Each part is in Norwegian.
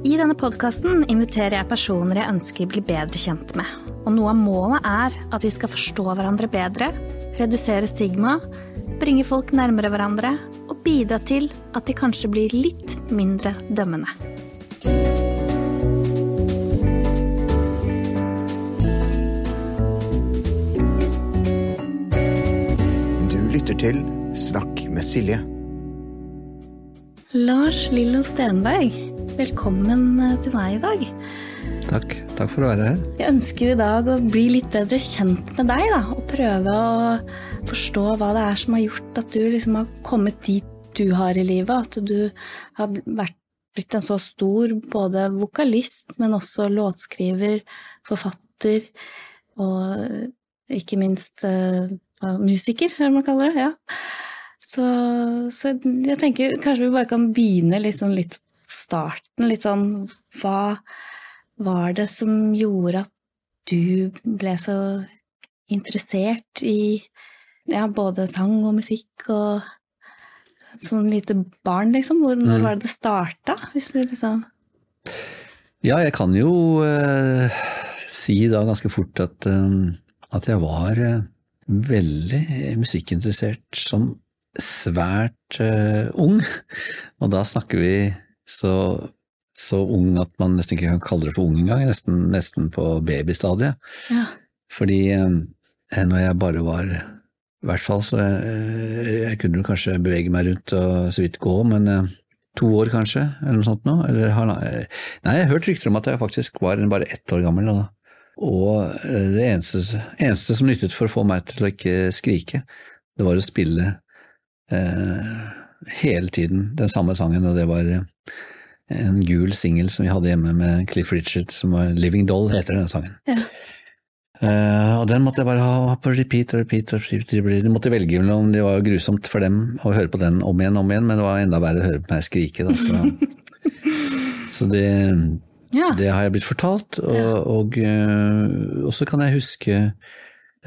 I denne podkasten inviterer jeg personer jeg ønsker blir bli bedre kjent med. Og noe av målet er at vi skal forstå hverandre bedre, redusere stigma, bringe folk nærmere hverandre og bidra til at de kanskje blir litt mindre dømmende. Du lytter til Snakk med Silje. Lars Lillo Stenberg, velkommen eh, til meg i dag. Takk. Takk for å være her. Jeg ønsker i dag å bli litt bedre kjent med deg, da, og prøve å forstå hva det er som har gjort at du liksom har kommet dit du har i livet. At du har vært, blitt en så stor både vokalist, men også låtskriver, forfatter og ikke minst uh, musiker, hva man kaller det. ja. Så, så, jeg tenker kanskje vi bare kan begynne sånn litt på starten. Litt sånn hva var det som gjorde at du ble så interessert i ja, både sang og musikk og sånn lite barn, liksom? Hvor, når Mm. var det det starta? Hvis vi liksom Ja, jeg kan jo eh, si da ganske fort at, um, at jeg var eh, veldig musikkinteressert som svært uh, ung. Og da snakker vi så, så ung at man nesten ikke kan kalle det for ung engang, nesten, nesten på babystadiet. Ja. Fordi uh, når jeg bare var I hvert fall så jeg, jeg kunne kanskje bevege meg rundt og så vidt gå, men eh, to år kanskje, eller noe sånt nå. Eller, nei, jeg har hørt rykter om at jeg faktisk var bare ett år gammel. Da. Og eh, det eneste, eneste som nyttet for å få meg til å ikke skrike, det var å spille eh, hele tiden den samme sangen, og det var eh, en gul singel som vi hadde hjemme med Cliff Richard, som var Living Doll, heter den sangen. Ja. Uh, og den måtte jeg bare ha på repeat og repeat. og repeat. De De måtte velge mellom Det var jo grusomt for dem å høre på den om igjen og om igjen, men det var enda verre å høre på meg skrike. Da, så så det, ja. det har jeg blitt fortalt. Og, og, og så kan jeg huske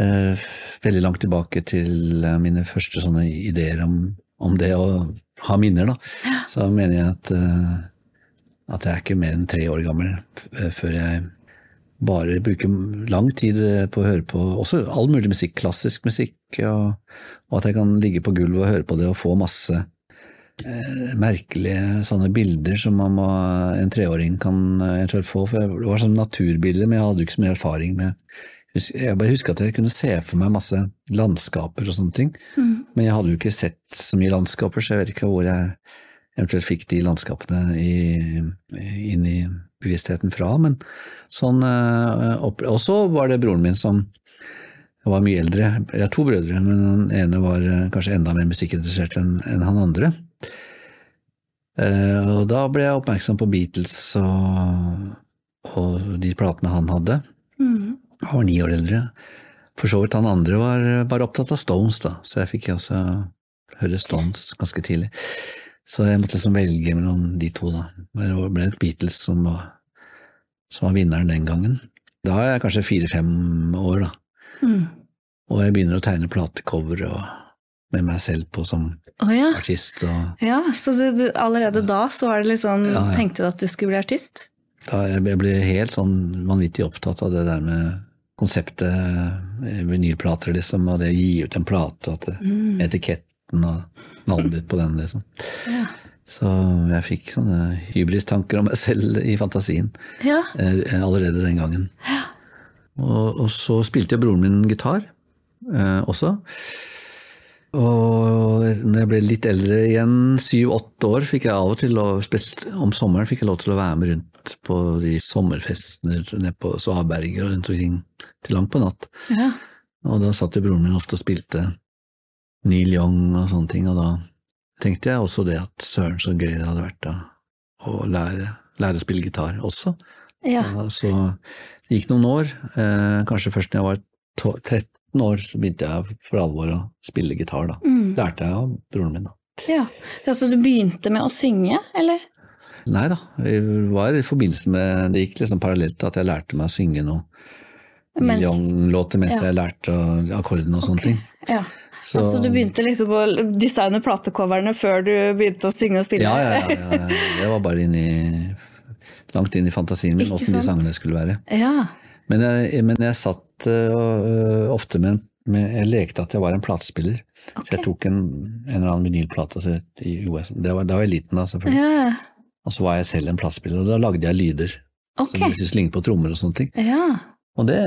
eh, veldig langt tilbake til eh, mine første sånne ideer om, om det å ha minner. Da. Så mener jeg at, eh, at jeg er ikke mer enn tre år gammel eh, før jeg bare bruker lang tid eh, på å høre på også all mulig musikk, klassisk musikk, og, og at jeg kan ligge på gulvet og høre på det og få masse eh, merkelige sånne bilder som man må, en treåring kan eventuelt få. For det var sånne naturbilder, men jeg hadde jo ikke så mye erfaring med Jeg bare husker at jeg kunne se for meg masse landskaper og sånne ting, men jeg hadde jo ikke sett så mye landskaper, så jeg vet ikke hvor jeg eventuelt fikk de landskapene i, inn i bevisstheten fra. Men sånn eh, opp, Og så var det broren min som var mye eldre. Jeg har to brødre, men den ene var eh, kanskje enda mer musikkinteressert enn enn han andre. Eh, og da ble jeg oppmerksom på Beatles og, og de platene han hadde. Mm. Han var ni år eldre. For så vidt han andre var bare opptatt av Stones, da, så jeg fikk også høre Stones ganske tidlig. Så jeg måtte liksom velge mellom de to, da. Det ble Beatles som var, som var vinneren den gangen. Da er jeg kanskje fire-fem år, da. Mm. Og jeg begynner å tegne platecover og med meg selv på som oh, ja. artist. Og ja. Så du, du, allerede da så var det litt sånn Ja, ja. Tenkte du at du skulle bli artist? da jeg ble helt sånn vanvittig opptatt av det der med konseptet eh, vinylplater, liksom, og det å gi ut en plate, og Mm. etiketten og navnet ditt på den, liksom. Ja. Så jeg fikk sånne hybristanker om meg selv i fantasien ja. eh, allerede den gangen. Og, og så spilte jo broren min gitar eh, også. Og når jeg ble litt eldre igjen, syv-åtte år, fikk jeg av og til, og spesielt om sommeren, fikk jeg lov til å være med rundt på de sommerfestene nede på Svaberget og rundt omkring til langt på natt. ja. Og da satt jo broren min ofte og spilte Neil Young og sånne ting, og da tenkte jeg også det at søren så gøy det hadde vært da å lære, lære å spille gitar også. ja. Så det gikk noen år, eh, kanskje først når jeg var to- 13 år, så begynte jeg for alvor å spille gitar da. Mm. Lærte jeg av broren min da. ja. Så du begynte med å synge, eller? Nei da, det var i forbindelse med, det gikk liksom parallelt at jeg lærte meg å synge noe Mens- Young-låter mens Ja. jeg lærte akkordene og sånne okay. ting. Ja. Så, Altså du begynte liksom å designe platecoverne før du begynte å synge og spille? Ja, ja, ja, ja. Det var bare inni langt inn i fantasien min åssen de sangene skulle være. Ja. Men jeg, men jeg satt uh, ofte med, med Jeg lekte at jeg var en platespiller. Så jeg tok en, en eller annen vinylplate. og så gjorde jeg sånn. Da var jeg liten, da, selvfølgelig. Ja. Og så var jeg selv en platespiller, og da lagde jeg lyder. Ok. Som jeg syntes lignet på trommer og sånne ting. Ja. Og det,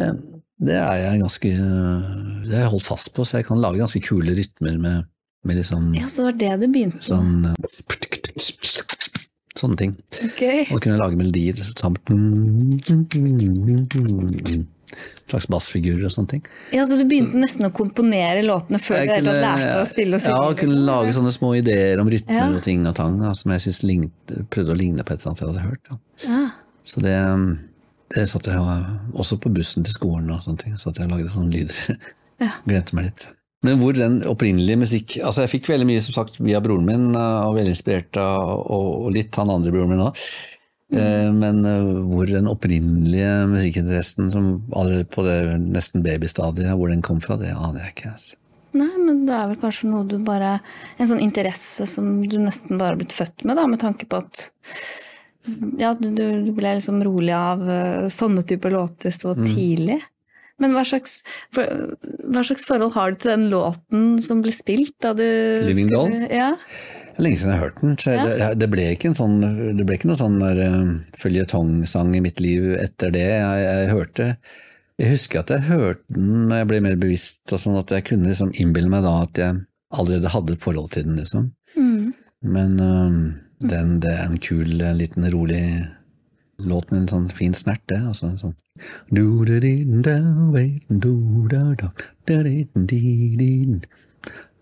det er jeg ganske Det har jeg holdt fast på, så jeg kan lage ganske kule rytmer med, med liksom ja, så var det du begynte sånn øh, Sånne ting. Ok. Og kunne lage melodier sammen. Slags bassfigurer og sånne ting. Ja, Så du begynte nesten å komponere låtene før du Jeg helt kunne- lærte å spille og synge? Ja, og kunne lage sånne små ideer om rytmer Ja. og ting og tang da, som jeg synes lignet, prøvde å ligne på et eller annet jeg hadde hørt. Da. Ja. Så det, det satt jeg også på bussen til skolen og sånne ting, satt jeg og lagde sånne lyder. Ja. Glemte meg litt. Men hvor den opprinnelige musikk Altså, jeg fikk veldig mye som sagt via broren min, uh, og veldig inspirert av og, og litt han andre broren min òg. Eh, Men uh, hvor den opprinnelige musikkinteressen som allerede på det nesten babystadiet, hvor den kom fra, det aner jeg ikke. Altså. Nei, men det er vel kanskje noe du bare En sånn interesse som du nesten bare har blitt født med, da, med tanke på at ja, du, du ble liksom rolig av eh, sånne typer låter så Mm. tidlig. Men hva slags, hva slags forhold har du til den låten som ble spilt da du Living Doll? Ja. Det er lenge siden jeg har hørt den. Så det, det ble ikke en sånn, det ble ikke noe sånn der, uh, føljetongsang i mitt liv etter det. Jeg, jeg hørte Jeg husker at jeg hørte den når jeg ble mer bevisst, og sånn at jeg kunne liksom innbille meg da at jeg allerede hadde et forhold til den, liksom. Mm. Men uh, den, det er en kul, eh, liten, rolig låt med en sånn fin snert, det. Altså en sånn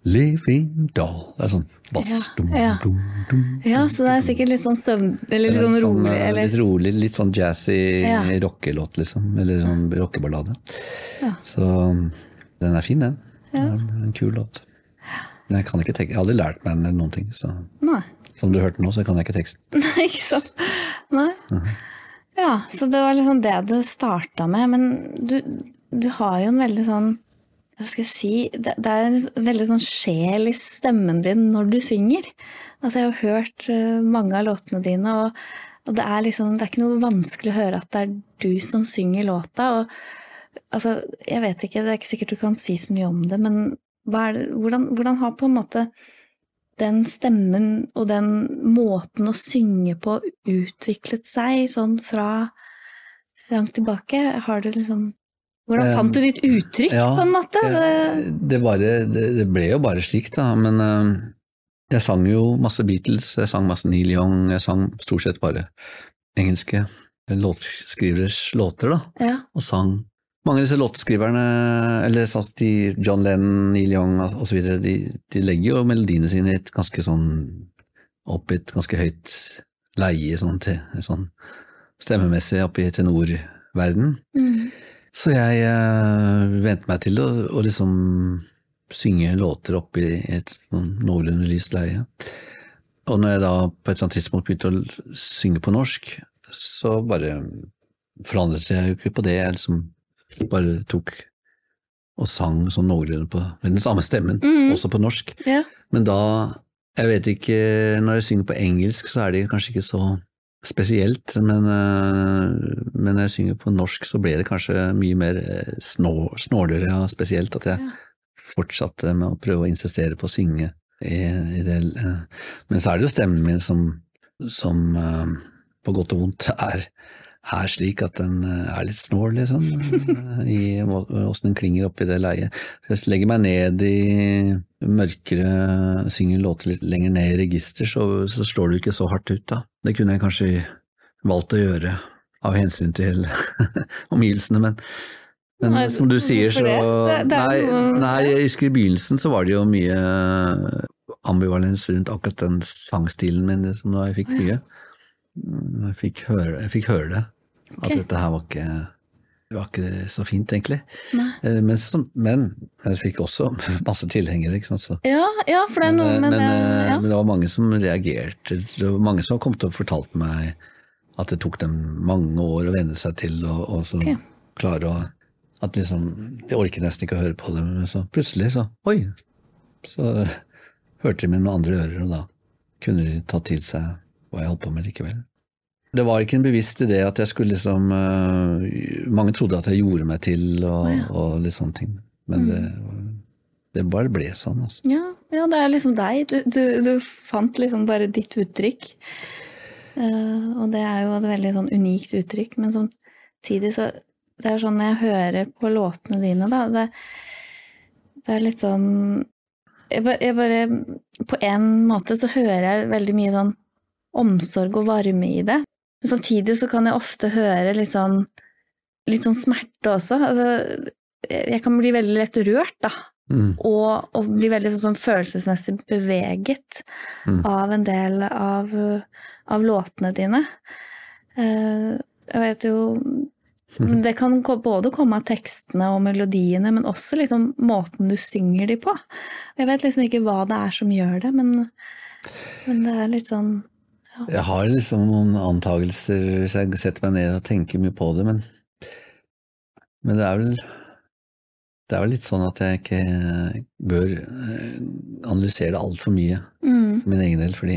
Living doll. Det er sånn bass. Ja, Dum, ja. dum, dum. ja, så det er sikkert litt sånn søvn... Eller litt Det er sånn rolig, eh, eller Litt rolig, litt sånn jazzy Ja. rockelåt, liksom. Eller sånn rockeballade. Ja. Så den er fin, den. Er en kul låt. Men jeg kan ikke tenke, jeg har aldri lært meg den eller noen ting, så Nei. som du hørte nå, så kan jeg ikke teksten. Nei, ikke sant. Nei. Ja, så det var liksom det det starta med. Men du, du har jo en veldig sånn Hva skal jeg si Det, det er en veldig sånn sjel i stemmen din når du synger. Altså, jeg har hørt eh, mange av låtene dine, og, og det er liksom Det er ikke noe vanskelig å høre at det er du som synger låta. Og altså, jeg vet ikke, det er ikke sikkert du kan si så mye om det, men det, hvordan, hvordan har på en måte den stemmen og den måten å synge på utviklet seg sånn fra langt tilbake? Har du liksom Hvordan fant du ditt uttrykk, ja, på en måte? Det, bare, det, ble jo bare slik, da. Men jeg sang jo masse Beatles, jeg sang masse Neil Young, jeg sang stort sett bare engelske låtskriveres låter, da. Ja. Og sang. Mange av disse låtskriverne, eller sånn de, John Lennon, Neil Young osv., de, de legger jo melodiene sine i et ganske sånn opp i et ganske høyt leie, sånn, til, sånn stemmemessig opp i tenorverden. Mm. Så jeg uh, vente meg til å, å liksom synge låter oppe i et noenlunde lyst leie. Og når jeg da på et eller annet tidspunkt begynte å synge på norsk, så bare forandret jeg jo ikke på det. Jeg liksom bare tok og sang sånn noenlunde på med den samme stemmen, mm. også på norsk. Yeah. Men da, jeg vet ikke, når jeg synger på engelsk så er det kanskje ikke så spesielt, men, øh, men når jeg synger på norsk så ble det kanskje mye mer øh, snålere og spesielt at jeg fortsatte med å prøve å insistere på å synge i, i det. øh. Men så er det jo stemmen min som, som på godt og vondt er, er slik at den øh, er litt snål, liksom, i åssen den klinger oppi det leiet. Hvis jeg legger meg ned i mørkere, synger låter litt lenger ned i register, så, så slår det jo ikke så hardt ut, da. Det kunne jeg kanskje valgt å gjøre av hensyn til omgivelsene, men, men Nei, som du sier, så det? Det- det nei, nei, jeg husker i begynnelsen så var det jo mye ambivalens rundt akkurat den sangstilen min, som da jeg fikk mye. Jeg fikk høre, jeg fikk høre det, Ok. at dette her var ikke, det var ikke så fint, egentlig. Eh, Men, som, men jeg fikk også masse tilhengere, ikke sant. Så. Ja, ja, for det er noe Men, med men, det eh, ja. men det var mange som reagerte. Det var mange som har kommet og fortalt meg at det tok dem mange år å venne seg til og, og så okay. klare å At liksom De orket nesten ikke å høre på det, men så plutselig så Oi! Så hørte de med noen andre ører, og da kunne de ta til seg hva jeg holdt på med likevel. Det var ikke en bevisst idé at jeg skulle liksom uh, Mange trodde at jeg gjorde meg til og, oh, ja. og litt sånne ting. Men det, det bare ble sånn, altså. Ja, ja, det er liksom deg. Du, du, du fant liksom bare ditt uttrykk. Uh, og det er jo et veldig sånn unikt uttrykk, men samtidig så Det er sånn når jeg hører på låtene dine, da Det, det er litt sånn jeg bare, jeg bare På en måte så hører jeg veldig mye sånn omsorg og varme i det. Men samtidig så kan jeg ofte høre litt sånn, litt sånn smerte også. Altså, jeg kan bli veldig lett rørt, da. Mm. Og, og bli veldig sånn følelsesmessig beveget Mm. av en del av, av låtene dine. Uh, jeg vet jo Det kan både komme av tekstene og melodiene, men også liksom måten du synger de på. Jeg vet liksom ikke hva det er som gjør det, men, men det er litt sånn Jeg har liksom noen antagelser hvis jeg setter meg ned og tenker mye på det, men, men det er vel det er vel litt sånn at jeg ikke bør eh, analysere det altfor mye mm, for min egen del, fordi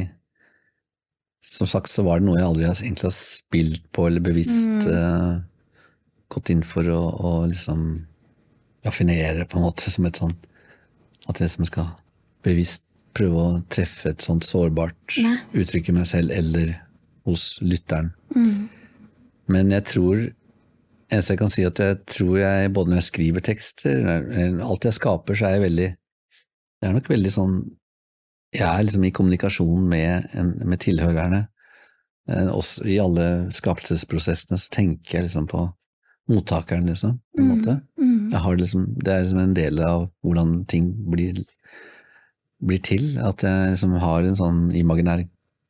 som sagt så var det noe jeg aldri egentlig har spilt på eller bevisst Mm. uh, gått inn for å, å liksom raffinere på en måte som et sånn At jeg liksom skal bevisst prøve å treffe et sånt sårbart Nei. uttrykk i meg selv eller hos lytteren. mm, Men jeg tror Eneste jeg kan si, at jeg tror jeg, både når jeg skriver tekster, alt jeg skaper, så er jeg veldig Det er nok veldig sånn Jeg er liksom i kommunikasjon med, en, med tilhørerne. Eh, Også I alle skapelsesprosessene så tenker jeg liksom på mottakeren, liksom, på en Mm. måte. mm, har liksom, det er liksom en del av hvordan ting blir, blir til, at jeg liksom har en sånn imaginær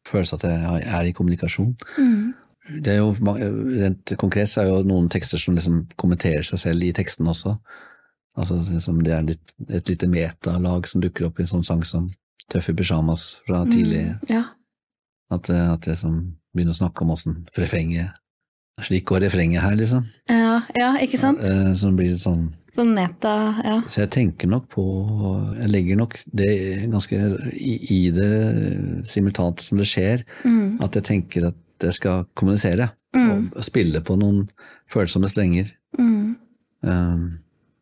følelse at jeg er i kommunikasjon. mm, Det er jo, rent konkret så er jo noen tekster som liksom kommenterer seg selv i teksten også. Altså liksom det er litt, et lite metalag som dukker opp i en sånn sang som Tøffe pyjamas fra tidlig. mm, ja. At, eh, at jeg liksom begynner å snakke om åssen refrenget Slik går refrenget her, liksom. ja. Ja, ikke sant? Eh, Som blir sånn Sånn neta, ja. Så jeg tenker nok på Jeg legger nok det ganske i, det simultant som det skjer, Mm, at jeg tenker at jeg skal kommunisere mm, og spille på noen følsomme strenger. mm, Um,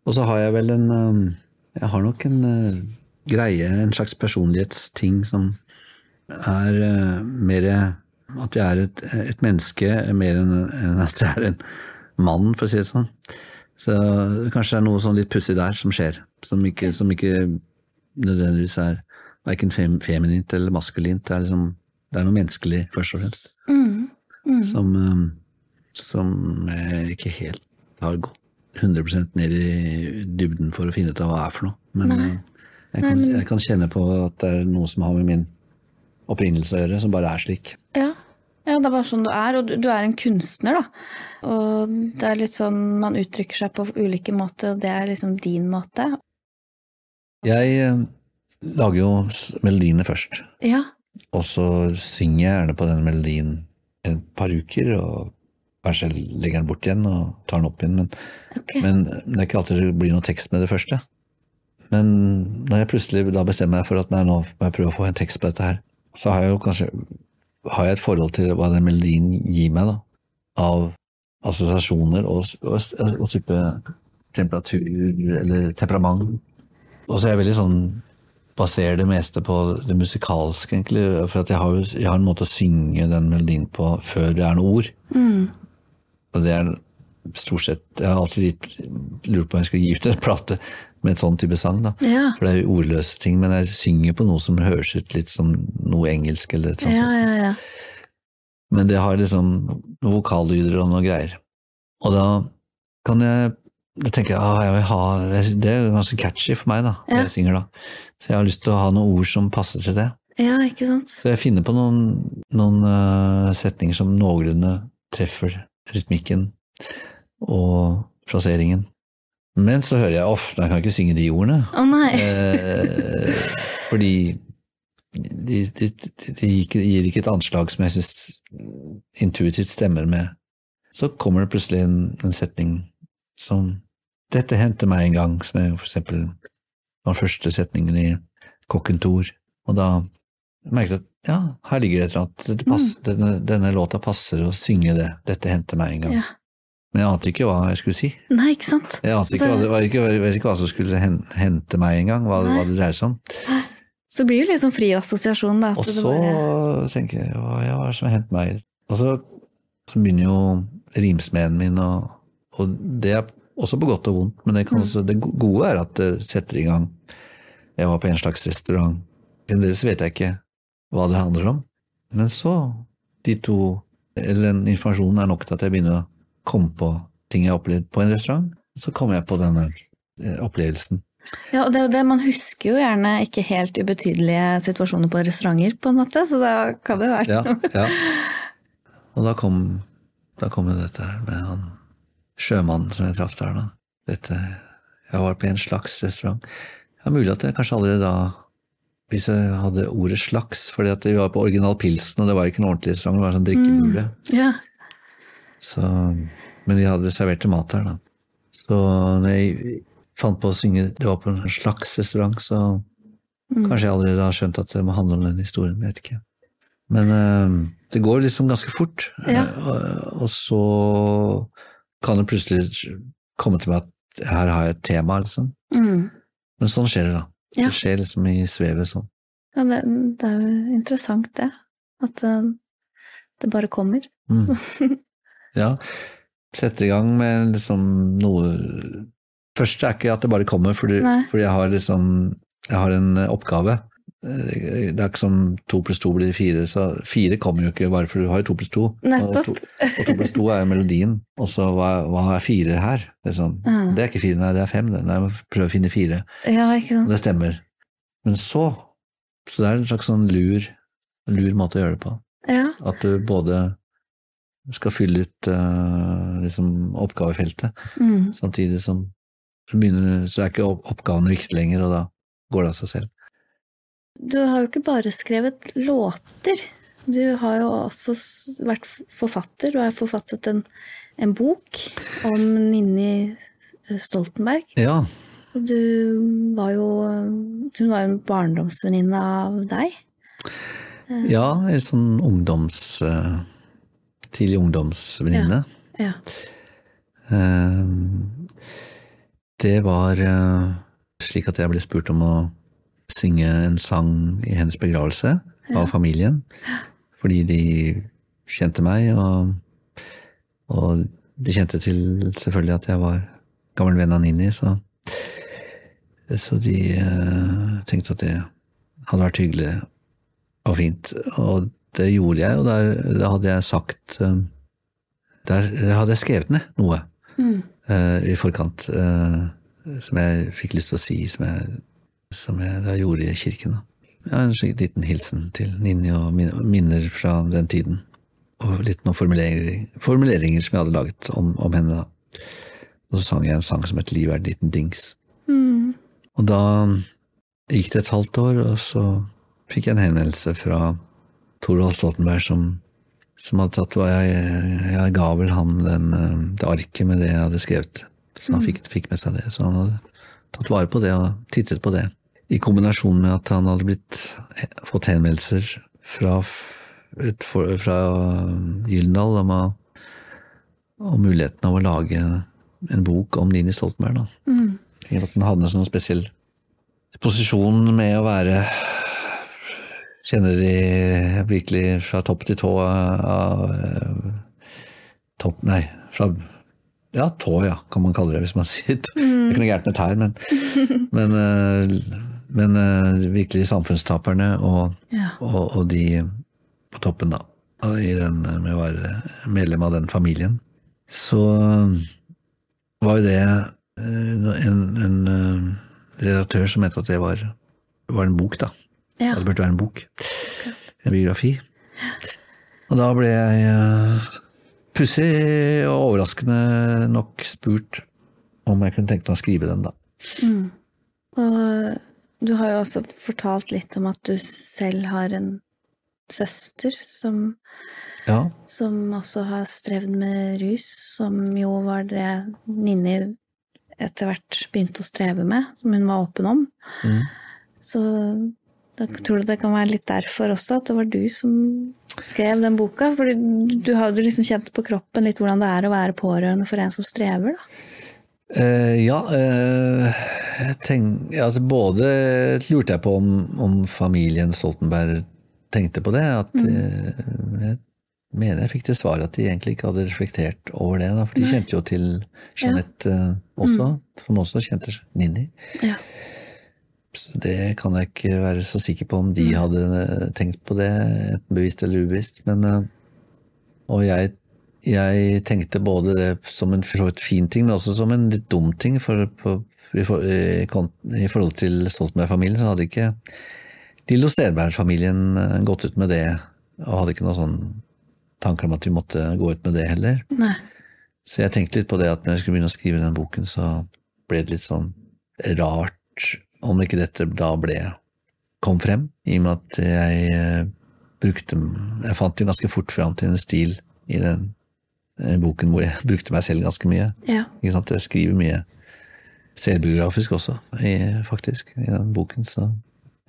og så har jeg vel en um, Jeg har nok en uh, greie, en slags personlighetsting som er uh, mer At jeg er et, et menneske mer enn enn at jeg er en mann, for å si det sånn. Så kanskje det er noe sånn litt pussig der som skjer, som ikke, som ikke nødvendigvis er verken fem, feminint eller maskulint. Det er, liksom, det er noe menneskelig, først og fremst, mm, mm. som, um, som jeg ikke helt har gått 100% ned i dybden for å finne ut av hva det er for noe. Men uh, jeg, kan, jeg kan kjenne på at det er noe som har med min opprinnelse å gjøre, som bare er slik. Ja. Ja, det er bare sånn du er, og du, er en kunstner, da. Og det er litt sånn man uttrykker seg på ulike måter, og det er liksom din måte. Jeg uh, lager jo melodiene først, Ja. og så synger jeg gjerne på denne melodien et par uker, og kanskje legger den bort igjen og tar den opp igjen. Men, okay. men det er ikke alltid det blir noe tekst med det første. Men når jeg plutselig da bestemmer meg for at nei, nå må jeg prøve å få en tekst på dette her, så har jeg jo kanskje har jeg et forhold til hva den melodien gir meg, da. Av assosiasjoner og, og, og type temperatur eller temperament. Og så er jeg veldig sånn baserer det meste på det musikalske, egentlig. For at jeg har, jeg har en måte å synge den melodien på før det er noe ord. Mm. Og det er stort sett Jeg har alltid lurt på om jeg skal gi ut en plate med en sånn type sang, da. Ja. For det er jo ordløse ting, men jeg synger på noe som høres ut litt som noe engelsk eller noe Ja, sånt. ja, ja. Men det har liksom noen vokallyder og noe greier. Og da kan jeg da tenker jeg ah, jeg vil ha, Det er ganske catchy for meg, da, Ja. jeg synger da. Så jeg har lyst til å ha noen ord som passer til det. Ja, ikke sant? Så jeg finner på noen, noen uh, setninger som noenlunde treffer rytmikken og fraseringen. Men så hører jeg off, jeg kan ikke synge de ordene. Å nei. Eh, fordi de, de, de, de gir ikke et anslag som jeg syns intuitivt stemmer med. Så kommer det plutselig en, en setning som Dette hendte meg en gang, som er for eksempel den første setningen i Kokken Thor. Og da merket at ja, her ligger det et eller annet. Det mm. denne, denne låta passer å synge det. Dette hendte meg en gang. Ja. Men jeg ante ikke hva jeg skulle si. Nei, ikke sant? Jeg ante ikke, Så- hva, ikke, vet ikke hva som skulle hente meg engang, hva, hva det dreier seg om. Så blir det liksom fri assosiasjon, da. At Og så bare, tenker jeg hva, ja, hva er det som har hendt meg? Og så, så begynner jo rimsmeden min, og, og det er også på godt og vondt, men det, kan også, det gode er at det setter i gang. Jeg var på en slags restaurant. Fremdeles vet jeg ikke hva det handler om. Men så, de to, eller den informasjonen er nok til at jeg begynner å komme på ting jeg har opplevd på en restaurant. Så kommer jeg på denne eh, opplevelsen. ja, og det, er jo det, man husker jo gjerne ikke helt ubetydelige situasjoner på restauranter, på en måte, så da kan det jo være Ja, ja. Og da kom, da kom jo dette her med han sjømannen som jeg traff der, da. Dette Jeg var på en slags restaurant. Ja, mulig at jeg kanskje allerede da hvis jeg hadde ordet slags, fordi at vi var på Original Pilsen, og det var ikke en ordentlig restaurant, det var en sånn drikkebule. Ja. Så, men de hadde servert mat der, da. Så når jeg fant på å synge Det var på en slags restaurant, så kanskje jeg allerede har skjønt at det må handle om den historien. Jeg vet ikke. Men uh, det går liksom ganske fort. Ja. Uh, og så kan det plutselig komme til meg at her har jeg et tema, liksom. Mm. Men sånn skjer det, da. Ja. Det skjer liksom i svevet sånn. Ja, det, det er jo interessant, det. At uh, det bare kommer. Mm. Ja. Setter i gang med liksom noe Først er ikke at det bare kommer, fordi, fordi jeg har liksom Jeg har en eh, oppgave. Eh, Det er ikke som to pluss to blir fire, så fire kommer jo ikke bare for du har jo to pluss to. Nettopp. Og to, pluss to er jo melodien. Og så hva, hva er fire her? Liksom. Ja. Det er ikke fire, nei, det er fem. Nei, prøv å finne fire. Ja, ikke Og det stemmer. Men så Så det er en slags sånn lur, lur måte å gjøre det på. Ja. At du både skal fylle ut uh, liksom oppgavefeltet, Mm. samtidig som så, begynner, så er ikke opp- oppgavene viktige lenger, og da går det av seg selv. Du har jo ikke bare skrevet låter. Du har jo også vært forfatter, og har forfattet en, en bok om Ninni eh, Stoltenberg. Ja, Og du var jo Hun var jo en barndomsvenninne av deg. ja en sånn ungdoms... eh, tidlig ungdomsvenninne. Ja. ja. det var eh, slik at jeg ble spurt om å synge en sang i hennes begravelse av familien, fordi de kjente meg, og, og de kjente til selvfølgelig at jeg var gammel venn av Nini, så, så de eh, tenkte at det hadde vært hyggelig og fint. Og det gjorde jeg, og der, hadde jeg sagt eh, Der hadde jeg skrevet ned noe Mm. uh, i forkant uh, som jeg fikk lyst til å si, som jeg, som jeg da gjorde i kirken. Ja, en slik liten hilsen til Ninni og minner fra den tiden. Og litt noen formuleringer, formuleringer som jeg hadde laget om, om henne. da. Og så sang jeg en sang som het Liv er en liten dings. Mm. Og da gikk det et halvt år, og så fikk jeg en henvendelse fra Torvald Stoltenberg som, som hadde tatt hva jeg, jeg ga vel ham den, eh, det arket med det jeg hadde skrevet. Så han fikk, fikk med seg det. Så han hadde tatt vare på det og tittet på det. I kombinasjon med at han hadde blitt, fått henvendelser fra, ut fra Gyldendal om, om muligheten av å lage en bok om Nini Stoltenberg. Da. Mm. At den hadde en sånn spesiell posisjon med å være Kjenner de virkelig fra topp til tå av eh, Topp, nei, fra Ja, tå, ja, kan man kalle det hvis man sier Det er ikke noe gærent med tær, men, men, eh, men eh, virkelig samfunnstaperne og, Ja. og, og de på toppen, da. I den, med å være medlem av den familien. Så var jo det en, en redaktør som mente at det var, var en bok, da. Ja. Det burde være en bok. En biografi. Og da ble jeg uh, pussig og overraskende nok spurt om jeg kunne tenke meg å skrive den, da. Mm. Og du har jo også fortalt litt om at du selv har en søster som, Ja, som også har strevd med rus, som jo var det Ninni etter hvert begynte å streve med, som hun var åpen om. Mm. Så Da tror du det kan være litt derfor også, at det var du som skrev den boka? For du har jo liksom kjent på kroppen litt hvordan det er å være pårørende for en som strever, da. Uh, ja, uh, jeg tenk, altså både lurte jeg på om, om familien Stoltenberg tenkte på det. At eh, jeg mener jeg fikk til svar at de egentlig ikke hadde reflektert over det. Da, for de kjente jo til Jeanette eh, også, som også kjente Nini. Ja. Det kan jeg ikke være så sikker på om de hadde eh, tenkt på det, bevisst eller ubevisst. Men, eh, og jeg, jeg tenkte både det som en fin ting, men også som en litt dum ting. For, på, i, I forhold til Stoltenberg-familien så hadde ikke Lillo Sterberg-familien eh, gått ut med det, og hadde ikke noen sånn tanker om at vi måtte gå ut med det heller. Nei. Så jeg tenkte litt på det at når jeg skulle begynne å skrive den boken, så ble det litt sånn rart om ikke dette da ble kom frem, i og med at jeg eh, brukte Jeg fant jo ganske fort fram til en stil i den eh, boken hvor jeg brukte meg selv ganske mye. Ja. Ikke sant? Jeg skriver mye selvbiografisk også, faktisk, i den boken. Så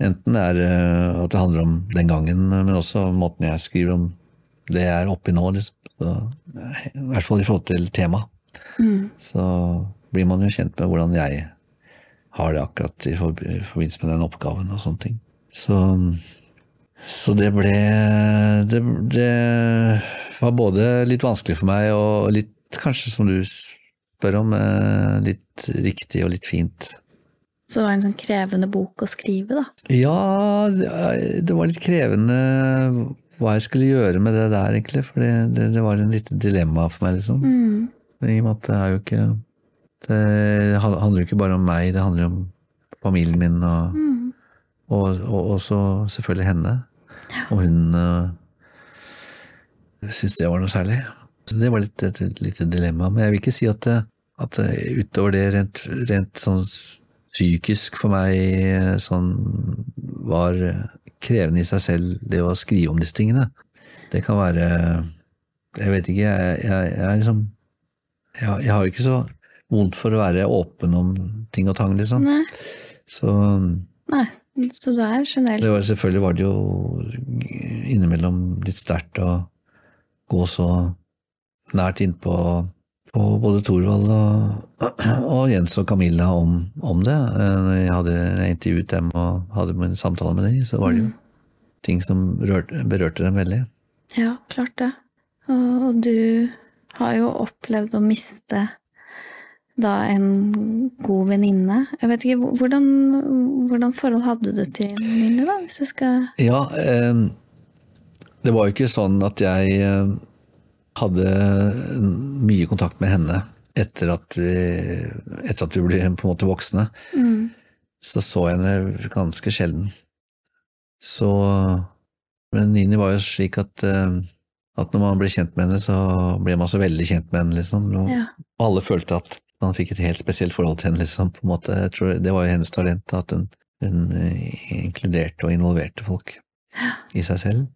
enten det er eh, at det handler om den gangen, men også måten jeg skriver om det jeg er oppi nå, liksom. Så, I hvert fall i forhold til temaet. Så blir man jo kjent med hvordan jeg har det akkurat i forbindelse med den oppgaven og sånne ting. Så, så det ble det, det var både litt vanskelig for meg og litt, kanskje som du spør om, eh, litt riktig og litt fint. Så det var en sånn krevende bok å skrive, da. Ja, det var litt krevende hva jeg skulle gjøre med det der, egentlig. For det, det, var en lite dilemma for meg, liksom. I og med at det er jo ikke Det handler jo ikke bare om meg, det handler om familien min og, og, og også selvfølgelig henne. Og hun uh, syntes det var noe særlig. Så det var litt et, et lite dilemma. Men jeg vil ikke si at, at utover det rent, rent sånn psykisk for meg eh, sånn var krevende i seg selv, det å skrive om disse tingene. Det kan være Jeg vet ikke, jeg, jeg, jeg er liksom jeg, jeg har ikke så vondt for å være åpen om ting og tang, liksom. Nei. Så Nei. Så du er generelt det var, selvfølgelig var det jo innimellom litt sterkt å gå så nært innpå på både Thorvald og, og Jens og Camilla om, om det. Eh, Når jeg, hadde, jeg intervjuet dem og hadde en samtale med dem, så var det jo ting som rørte, berørte dem veldig. Ja, klart det. Og, og du har jo opplevd å miste da en god venninne. Jeg vet ikke, hvordan, hvordan forhold hadde du til Nille, da, hvis du skal Ja, eh, det var jo ikke sånn at jeg eh, hadde mye kontakt med henne etter at vi, etter at vi ble på en måte voksne. Så så jeg henne ganske sjelden. Så Men Nini var jo slik at, eh, at når man ble kjent med henne, så ble man så veldig kjent med henne, liksom. Og Ja. alle følte at man fikk et helt spesielt forhold til henne, liksom. På en måte. Jeg tror Det var jo hennes talent, at hun, hun eh, inkluderte og involverte folk i seg selv.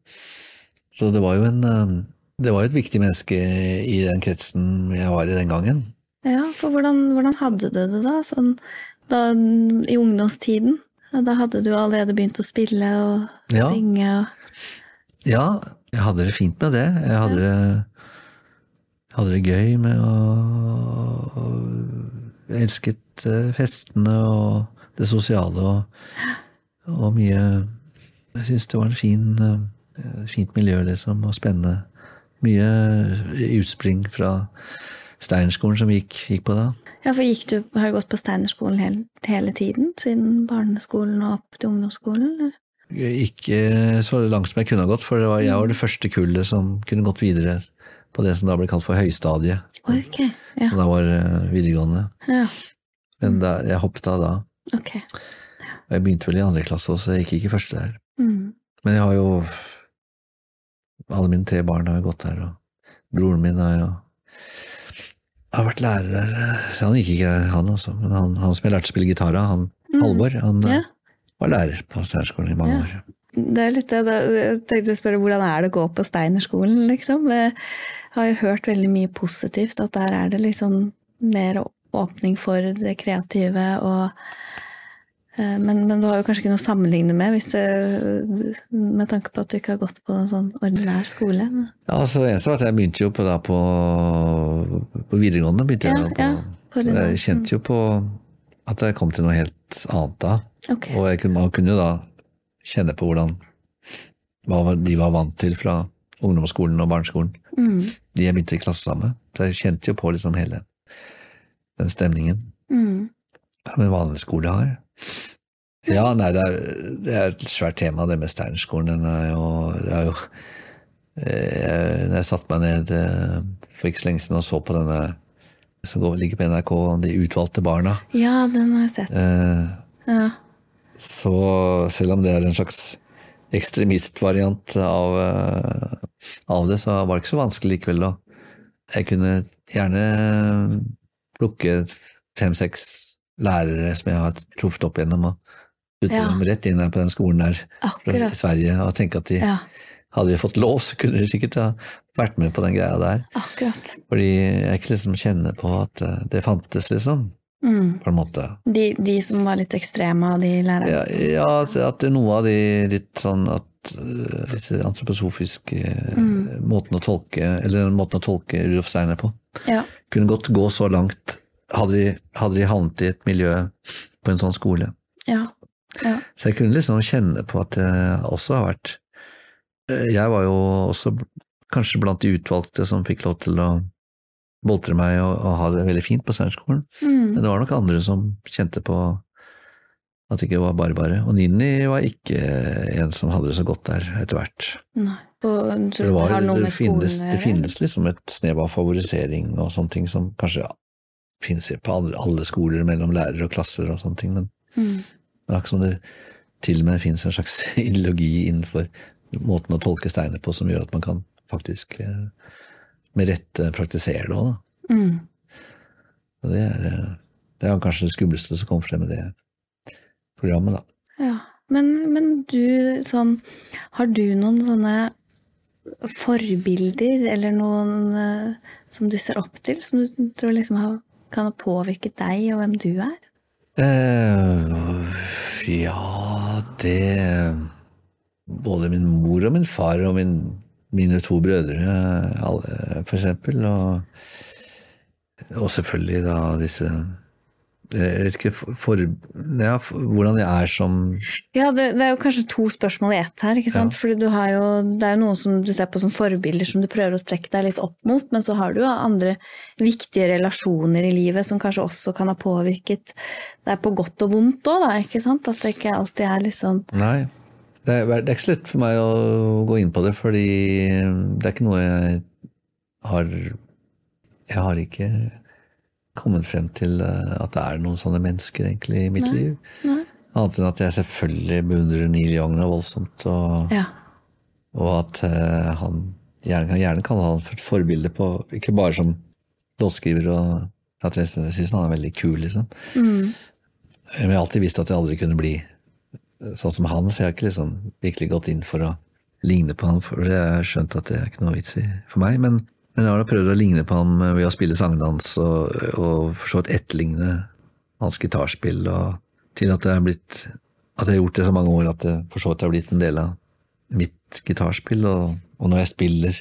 Så det var jo en eh, Det var et viktig menneske i den kretsen jeg var i den gangen. Ja, for hvordan, hvordan hadde du det da? Sånn, da I ungdomstiden? Da hadde du allerede begynt å spille og Ja. synge og Ja, jeg hadde det fint med det. Jeg hadde det, jeg hadde det gøy med å Jeg elsket eh, festene og det sosiale og, og mye Jeg syns det var en fin, eh, fint miljø, liksom, og spennende. Mye utspring fra Steinerskolen som vi gikk, gikk på da. Ja, for gikk du, har du gått på Steinerskolen hele, hele tiden? Siden barneskolen og opp til ungdomsskolen? Ikke så langt som jeg kunne ha gått, for det var, jeg var det første kullet som kunne gått videre på det som da ble kalt for høystadiet, Okay, ja. som da var eh, videregående. ja. Men da, jeg hoppet av da. Ok. Og jeg begynte vel i andre klasse også, jeg gikk ikke første der. Mm. Men jeg har jo Alle mine tre barn har jo gått der, og broren min har jo har vært lærer der. Så han gikk ikke der, han også. Men han, han som jeg lærte å spille gitar av, han Halvor, han eh, Ja. var lærer på Steinerskolen i mange Ja. år. Det er litt det, jeg tenkte å spørre hvordan er det å gå på Steinerskolen, liksom? Har jo hørt veldig mye positivt, at der er det liksom mer åpning for det kreative og Eh, Men, men du har jo kanskje ikke noe å sammenligne med, hvis det, med tanke på at du ikke har gått på en sånn ordinær skole. Ja, altså, eneste var at jeg begynte jo på, da, på, på videregående. begynte Ja, jeg da ja, på jeg da. kjente jo på at jeg kom til noe helt annet da. Okay. Og jeg kunne, man kunne jo da kjenne på hvordan hva de var vant til fra ungdomsskolen og barneskolen. Mm. De jeg begynte i klasse sammen med. Så jeg kjente jo på liksom hele den stemningen Mm. som en vanlig skole har. Ja, nei, det er, det er et svært tema, det med Steinerskolen. Den er jo, det er jo eh, Når jeg satte meg ned eh, for ikke så lenge siden og så på denne som ligger på NRK, om De utvalgte barna, Ja, den har jeg sett. eh, Ja. så selv om det er en slags ekstremistvariant av, eh, av det, så var det ikke så vanskelig likevel. da. Jeg kunne gjerne plukke fem-seks lærere som jeg har truffet opp gjennom, og putte Ja. dem rett inn på den skolen der fra Akkurat. Sverige, og tenke at de, Ja, hadde de fått lov, så kunne de sikkert ha vært med på den greia der. akkurat. Fordi jeg ikke liksom kjenner på at eh, det fantes, liksom, Mm. på en måte. De, de som var litt ekstreme av de lærerne. Ja, ja at, noe av de litt sånn at disse antroposofiske mm. måten å tolke Eller den måten å tolke Rudolf Steiner på, Ja. kunne godt gå så langt hadde de, hadde de havnet i et miljø på en sånn skole. Ja. ja. Så jeg kunne liksom kjenne på at det også har vært eh, Jeg var jo også kanskje blant de utvalgte som fikk lov til å boltre meg og, og ha det veldig fint på Steinerskolen. Mm. Men det var nok andre som kjente på at det ikke var bare bare. Og Ninni var ikke en som hadde det så godt der etter hvert. Nei. Og det, var, det det, finnes, det finnes liksom et snev av favorisering og sånne ting som kanskje finnes på alle, alle skoler mellom lærere og klasser og sånne ting, men Mm. det er akkurat som det til og med finnes en slags ideologi innenfor måten å tolke steiner på som gjør at man kan faktisk eh, med rette praktisere det òg, da. Mm. Og det er, eh, det er kanskje det skumleste som kommer frem med det programmet, da. Ja. Men, men du, sånn Har du noen sånne forbilder, eller noen eh, som du ser opp til, som du tror liksom har, kan ha påvirket deg og hvem du er? Eh, ja, det Både min mor og min far og min, mine to brødre, alle, for eksempel. Og, og selvfølgelig da disse Jeg vet ikke for, ja, for, hvordan jeg er som Ja, det, det er jo kanskje to spørsmål i ett her, ikke sant? Ja. Fordi du har jo, det er jo noen som du ser på som forbilder som du prøver å strekke deg litt opp mot, men så har du jo andre viktige relasjoner i livet som kanskje også kan ha påvirket deg på godt og vondt òg, da, ikke sant? At det ikke alltid er litt sånn Nei. Det er, det er ikke så lett for meg å gå inn på det, fordi det er ikke noe jeg har Jeg har ikke kommet frem til eh, at det er noen sånne mennesker egentlig i mitt Nei. liv. Nei. Annet enn at jeg selvfølgelig beundrer Neil Young noe voldsomt, og, Ja. og at eh, han gjerne, gjerne kan ha et forbilde på Ikke bare som låtskriver, og at jeg, jeg syns han er veldig kul, liksom. Mm. Men jeg har alltid visst at jeg aldri kunne bli sånn som han, så jeg har ikke liksom virkelig gått inn for å ligne på han, for jeg har skjønt at det er ikke noe vits i for meg. Men, men jeg har da prøvd å ligne på han ved å spille sangdans og, og for så vidt etterligne hans gitarspill, og til at det er blitt at jeg har gjort det så mange år at det for så vidt har blitt en del av mitt gitarspill. Og, og når jeg spiller,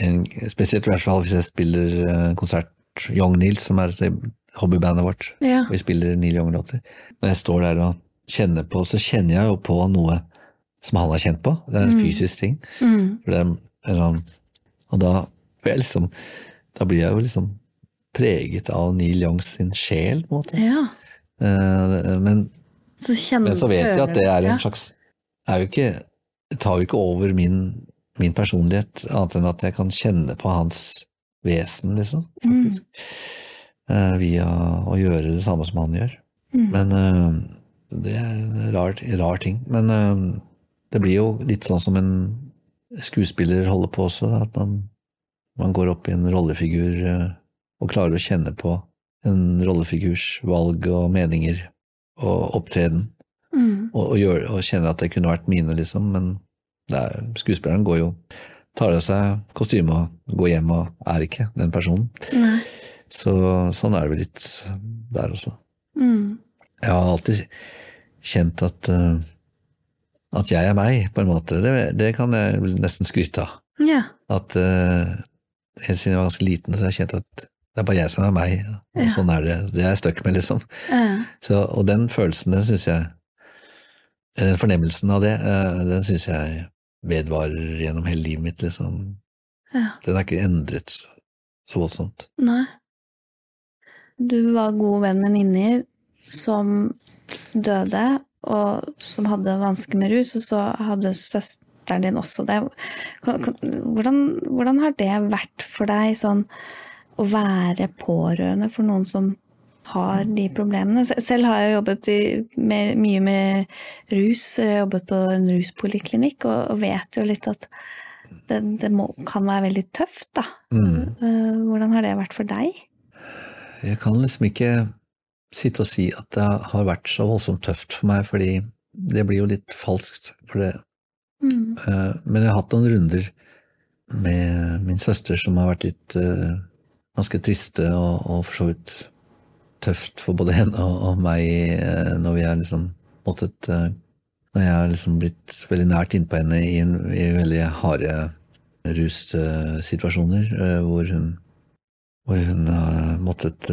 en, spesielt i hvert fall hvis jeg spiller eh, konsert Young Nils, som er hobbybandet vårt, Ja. og vi spiller Neil Young-låter. Når jeg står der og kjenner på, så kjenner jeg jo på noe som han har kjent på. Det er en fysisk ting. Mm. Er og da liksom Da blir jeg jo liksom preget av Neil Youngs sin sjel, på en måte. ja. Eh, Men, Så kjenner men så vet jeg at det er en slags er jo ikke, tar jo ikke over min, min personlighet, annet enn at jeg kan kjenne på hans vesen, liksom. Faktisk. Mm. via å gjøre det samme som han gjør. Mm. Men eh, det er en rar, rar ting. Men eh, det blir jo litt sånn som en skuespiller holder på også, at man, man går opp i en rollefigur eh, og klarer å kjenne på en rollefigurs valg og meninger og opptreden, Mm. og, og, gjør, og kjenner at det kunne vært mine, liksom, men det er, skuespilleren går jo tar av seg kostyme og går hjem og er ikke den personen. Nei. Så sånn er det vel litt der også. Mm. Jeg har alltid kjent at, eh, at jeg er meg, på en måte. Det, det kan jeg nesten skryte av. Ja. At uh, helt siden jeg var ganske liten, så har jeg kjent at det er bare jeg som er meg. Og Ja. Sånn er det. Det er jeg stuck med, liksom. Ja. Så, og den følelsen, den syns jeg eller Den fornemmelsen av det, uh, den syns jeg vedvarer gjennom hele livet mitt, liksom. ja. Den er ikke endret så, så voldsomt. Nei. Du var god venn med Ninni som døde, og som hadde vansker med rus, og så hadde søsteren din også det. Hvordan, hvordan har det vært for deg, sånn å være pårørende for noen som har de problemene? Selv har jeg jobbet i, med, mye med rus, jeg har jobbet på en ruspoliklinikk, og, og vet jo litt at det, det må, kan være veldig tøft, da. Mm. Eh, Hvordan har det vært for deg? Jeg kan liksom ikke sitte og si at det har vært så voldsomt tøft for meg, fordi det blir jo litt falskt. For det. Mm. Eh, Men jeg har hatt noen runder med min søster som har vært litt uh, ganske triste og, og for så vidt tøft for både henne og, og meg eh, når vi har liksom måttet Når jeg har liksom blitt veldig nært innpå henne i, en, i veldig harde russituasjoner hvor hun hvor hun har måttet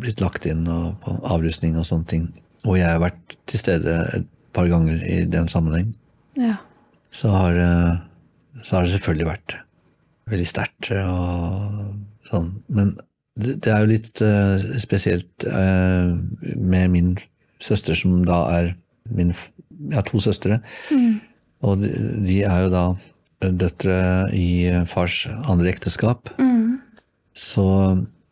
blitt lagt inn og, på avrusning og sånne ting. Og jeg har vært til stede et par ganger i den sammenheng. Ja. Så har, det- så har det selvfølgelig vært veldig sterkt og sånn. Men det, det er jo litt uh, spesielt uh, med min søster, som da er min Jeg har to søstre. Og de, de er jo da døtre i fars andre ekteskap. Mm. Så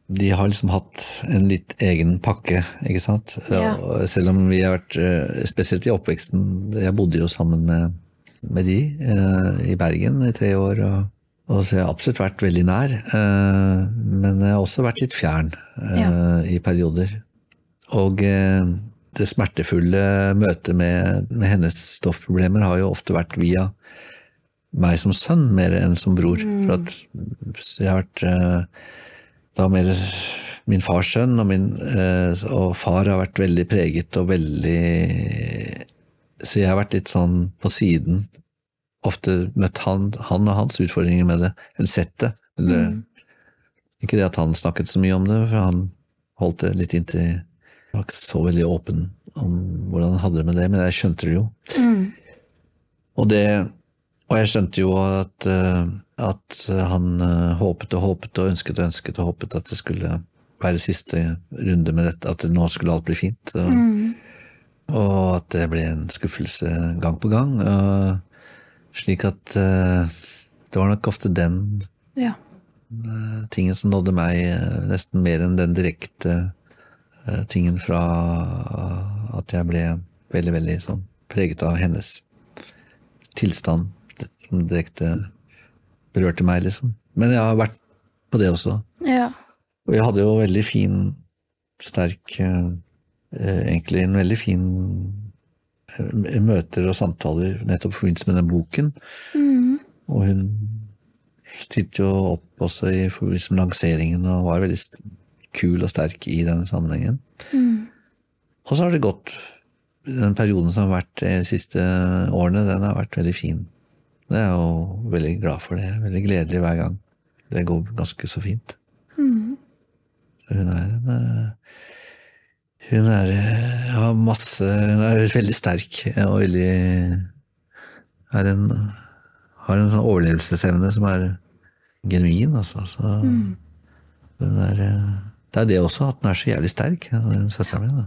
de har liksom hatt en litt egen pakke, ikke sant. Ja. Selv om vi har vært, eh, spesielt i oppveksten, jeg bodde jo sammen med, med de eh, i Bergen i tre år, og, og så jeg har absolutt vært veldig nær. Eh, men jeg har også vært litt fjern eh, Ja. i perioder. Og det smertefulle møtet med, med hennes stoffproblemer har jo ofte vært via meg som sønn mer enn som bror. For at jeg har vært da mer min fars sønn, og, min, eh, og far har vært veldig preget og veldig Så jeg har vært litt sånn på siden. Ofte møtt han, han og hans utfordringer med det, eller sett det. Eller, Ikke det at han snakket så mye om det, for han holdt det litt inntil Var ikke så veldig åpen om hvordan han hadde det med det, men jeg skjønte det jo. Mm. Og det Og jeg skjønte jo at, eh, at han eh, håpet og håpet og ønsket og ønsket og håpet at det skulle være siste runde med dette, at nå skulle alt bli fint. Og, og at det ble en skuffelse gang på gang. Og, slik at eh, det var nok ofte den Ja. tingen som nådde meg, nesten mer enn den direkte tingen fra at jeg ble veldig, veldig sånn preget av hennes tilstand, som direkte berørte meg, liksom. Men jeg har vært på det også. Ja. Og jeg hadde jo veldig fin, sterk eh, eh, Egentlig en veldig fin eh, møter og samtaler nettopp i forbindelse med den boken. Mm. Og hun stilte jo opp også i forbindelse med lanseringen og var veldig kul og sterk i denne sammenhengen. Mm. Og så har det gått Den perioden som har vært de siste årene, den har vært veldig fin. Jeg er jo veldig glad for det. Veldig gledelig hver gang. Det går ganske så fint. Mm. Hun er en eh, Hun er eh, har masse Hun er veldig sterk og veldig er en, Har en sånn overlevelsesevne som er genuin, altså. Så hun er eh, Det er det også, at hun er så jævlig sterk, søstera mi.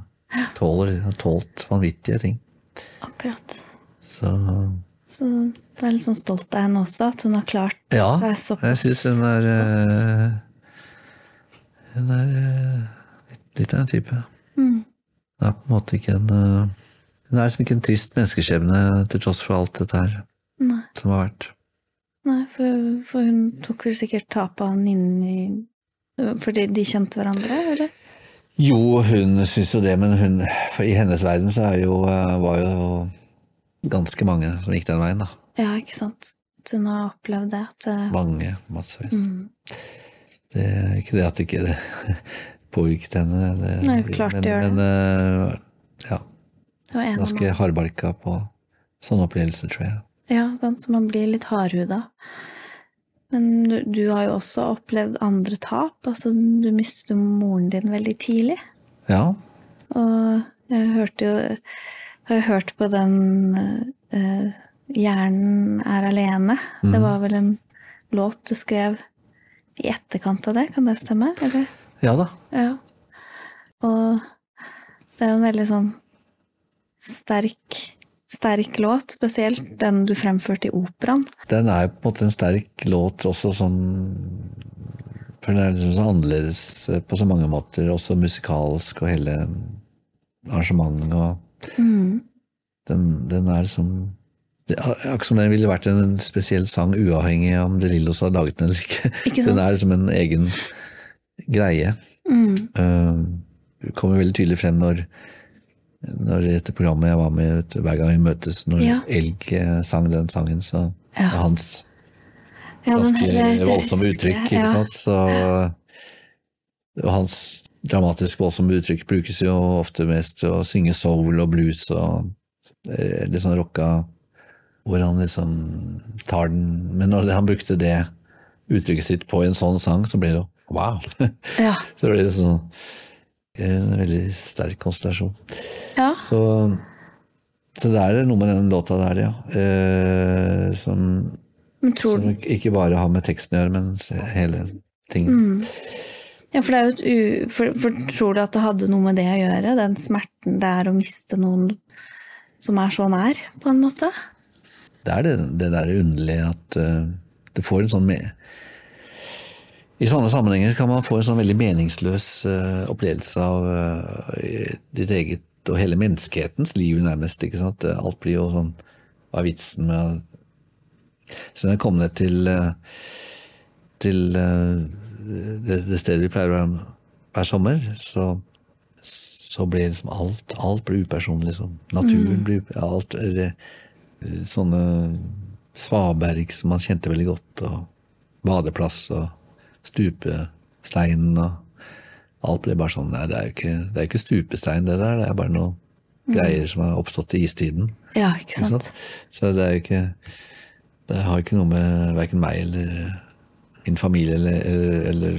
Tåler, har tålt vanvittige ting. Akkurat. Så Så du er litt sånn stolt av henne også, at hun har klart ja, seg jeg såpass syns hun er uh, Hun er uh, litt av en type. Mm. Hun er på en måte ikke en eh, Hun er liksom ikke en trist menneskeskjebne til tross for alt dette her Nei. som har vært. Nei, for, for hun tok vel sikkert tap av han inni Fordi de kjente hverandre, eller? Jo, hun syns jo det, men hun, i hennes verden så er jo, var jo ganske mange som gikk den veien, da. Ja, ikke sant? At hun har opplevd det. At det Mange, massevis. mm. Det er ikke det at ikke det påvirket henne. det, Nei, klart men, det gjør det. men, eh, ja. Det var en av ganske hardbarka på sånne opplevelser, tror jeg. Ja, sånn så man blir litt hardhuda. Men du, du har jo også opplevd andre tap. Altså, du mistet moren din veldig tidlig. Ja, Og jeg hørte jo Har jo hørt på den uh, 'Hjernen er alene'. Det var vel en låt du skrev i etterkant av det, kan det stemme? Eller? ja da. Ja. Og det er jo en veldig sånn sterk, sterk låt, spesielt den du fremførte i operaen. Den er jo på en måte en sterk låt også som For den er liksom så annerledes på så mange måter, også musikalsk og hele arrangementet og den, den er som det Akkurat som den ville vært en spesiell sang uavhengig om De Lillos har laget den eller ikke. Ikke? Den er som en egen greie. Uh, det kommer veldig tydelig frem når når etter programmet jeg var med hver gang vi møtes, når Ja. Elg eh, sang den sangen, så Ja. hans ganske det voldsomme uttrykk, ikke sant. Så hans dramatisk voldsomme uttrykk brukes jo ofte mest til å synge soul og blues og eh, litt sånn rocka, hvor han liksom tar den Men når han brukte det uttrykket sitt på en sånn sang, så blir det jo wow! Ja. så blir det sånn en veldig sterk konstellasjon. ja. Så, så det er noe med den låta der, ja. Eh, som Men tror som ikke bare har med teksten å gjøre, men hele tingen. Mm. Ja, for, for, for tror du at det hadde noe med det å gjøre? Den smerten det er å miste noen som er så nær, på en måte? Det er det, det der underlige at uh, det får en sånn I sånne sammenhenger kan man få en sånn veldig meningsløs uh, opplevelse av uh, ditt eget og hele menneskehetens liv, nærmest. ikke sant? Alt blir jo sånn Hva er vitsen med Så når jeg kom ned til uh, til det, det stedet vi pleier å være hver sommer, så så ble liksom alt, alt ble upersonlig. Liksom. Naturen ble upe- alt, eller, eh, Sånne svaberg som man kjente veldig godt, og badeplass og stupesteinen og Alt ble bare sånn Nei, det er jo ikke, det er ikke stupestein, det der. Det er bare noe greier som har oppstått i istiden. Ja, ikke Ikke sant? sant? Så det er jo ikke Det har ikke noe med verken meg eller min familie eller, eller,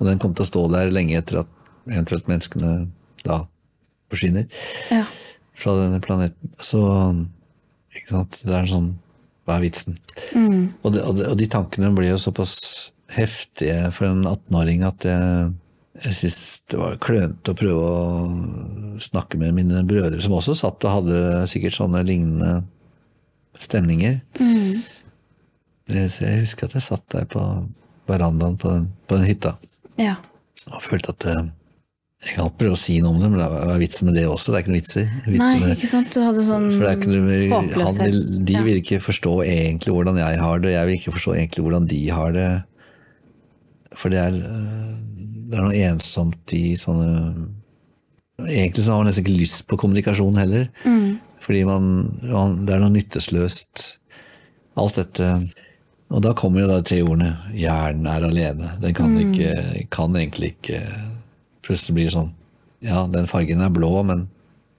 Og den kommer til å stå der lenge etter at eventuelt menneskene da forsvinner Ja. fra denne planeten. Så ikke sant? Det er en sånn Hva er vitsen? Og, de, og, de, og de tankene blir jo såpass heftige for en 18-åring at jeg, jeg syns det var klønete å prøve å snakke med mine brødre, som også satt og hadde sikkert sånne lignende stemninger. Så jeg husker at jeg satt der på verandaen på den, på den hytta Ja. og følte at eh, jeg kan prøve å si noe om det, men det er vitsen med det også? Det er ikke noe vitser. Vitsen Nei, ikke sant? Du hadde sånn håpløshet. de vil ikke forstå egentlig hvordan jeg har det, og jeg vil ikke forstå egentlig hvordan de har det. For det er, øh, det er noe ensomt i sånne Egentlig så har man nesten ikke lyst på kommunikasjon heller. Mm. Fordi man, man Det er noe nytteløst. Alt dette Og da kommer jo da tre ordene 'hjernen er alene'. Den kan, Mm. ikke, kan egentlig ikke Plutselig blir det sånn Ja, den fargen er blå, men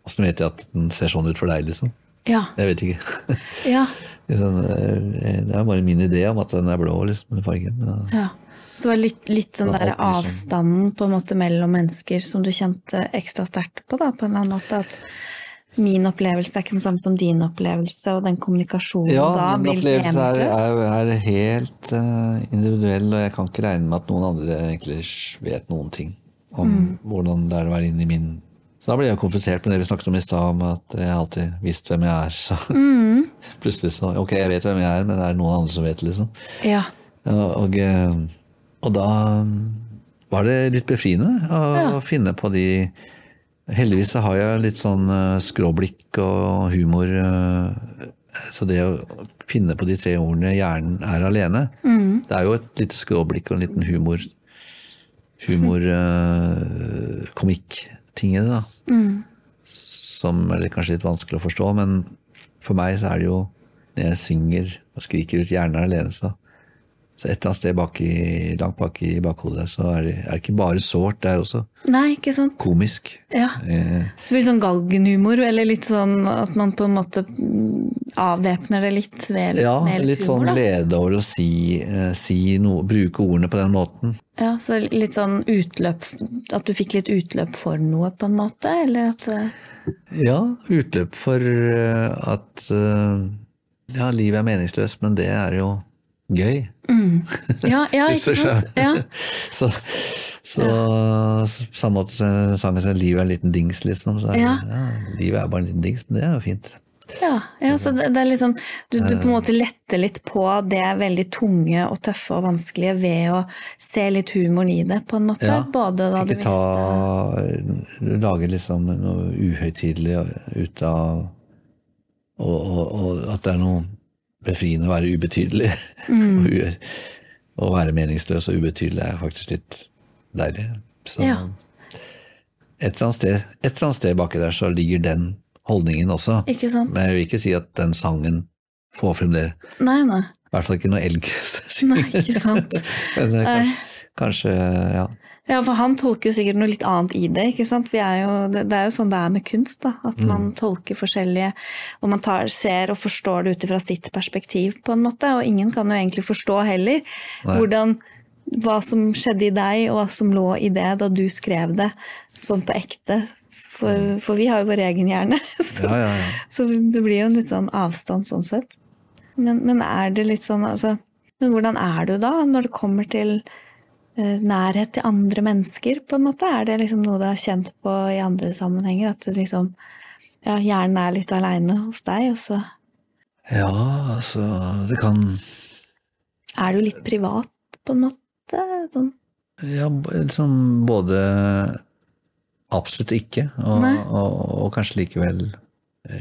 åssen vet jeg at den ser sånn ut for deg, liksom? Ja. Jeg vet ikke. Ja. Sånn, eh, Det er bare min idé om at den er blå, liksom, den fargen. Ja. Så det var litt, litt sånn Det der sånn. avstanden på en måte mellom mennesker som du kjente ekstra sterkt på, da, på en eller annen måte. At min opplevelse er ikke den samme som din opplevelse, og den kommunikasjonen Ja, da min blir opplevelse er, meningsløs. er, er helt uh, individuell, og jeg kan ikke regne med at noen andre egentlig vet noen ting om Mm. hvordan det er å være inne i min Så da blir jeg konfrontert med det vi snakket om i stad, om at jeg alltid visste hvem jeg er. Så Mm. plutselig så Ok, jeg vet hvem jeg er, men er det noen andre som vet det, liksom? Ja. Og, og, eh, og da var det litt befriende å, Ja. finne på de Heldigvis har jeg litt sånn eh, skråblikk og humor. eh, Så det å finne på de tre ordene 'hjernen er alene', det er jo et lite skråblikk og en liten humor humor eh, i det, da. Som er kanskje litt vanskelig å forstå, men for meg så er det jo når jeg synger og skriker ut 'hjernen er alene', så Så et eller annet sted bak i, langt bak i bakhodet så er det, er det ikke bare sårt, det er også Nei, ikke sant. komisk. Ja. Eh, Så blir det sånn galgenhumor, eller litt sånn at man på en måte avvæpner det litt ved ja, med litt litt humor, da. glede over å si, eh, si noe, bruke ordene på den måten. Ja, så litt sånn utløp At du fikk litt utløp for noe, på en måte? Eller at eh, Ja, utløp for eh, at ja, livet er meningsløst, men det er jo gøy. Ja, ja ikke sant? Ja. Så, så ja. samme måte sangen sier 'livet er en liten dings', liksom. Så Ja. livet er bare en liten dings, men det er jo fint. Ja, ja, så det, det er liksom du, du på en måte letter litt på det veldig tunge og tøffe og vanskelige ved å se litt humoren i det, på en måte. Både da du Ikke ta Lage liksom noe uhøytidelig ut av og, og, og at det er noe befriende å være ubetydelig. Mm. å være meningsløs og ubetydelig er faktisk litt deilig. Så Ja. et, eller annet sted, et eller annet sted baki der så ligger den holdningen også. Ikke sant? Men jeg vil ikke si at den sangen får frem det. Nei, nei. I hvert fall ikke når elg Nei, ikke sant. Men Nei. kanskje, kanskje ja. Ja, for han tolker jo sikkert noe litt annet i det, ikke sant. Vi er jo, det, er jo sånn det er med kunst, da. At man tolker forskjellige, og man tar, ser og forstår det ut fra sitt perspektiv, på en måte. Og ingen kan jo egentlig forstå heller Nei. hvordan hva som skjedde i deg, og hva som lå i det da du skrev det sånn på ekte. For, for vi har jo vår egen hjerne. Så, Ja, ja, ja. så det blir jo en litt sånn avstand sånn sett. Men, men er det litt sånn, altså Men hvordan er du da, når det kommer til nærhet til andre mennesker, på en måte? Er det liksom noe du har kjent på i andre sammenhenger? At liksom Ja, hjernen er litt aleine hos deg, og så Ja, altså Det kan er du litt privat, på en måte? Sånn. Ja, liksom både absolutt ikke, og, og, og kanskje likevel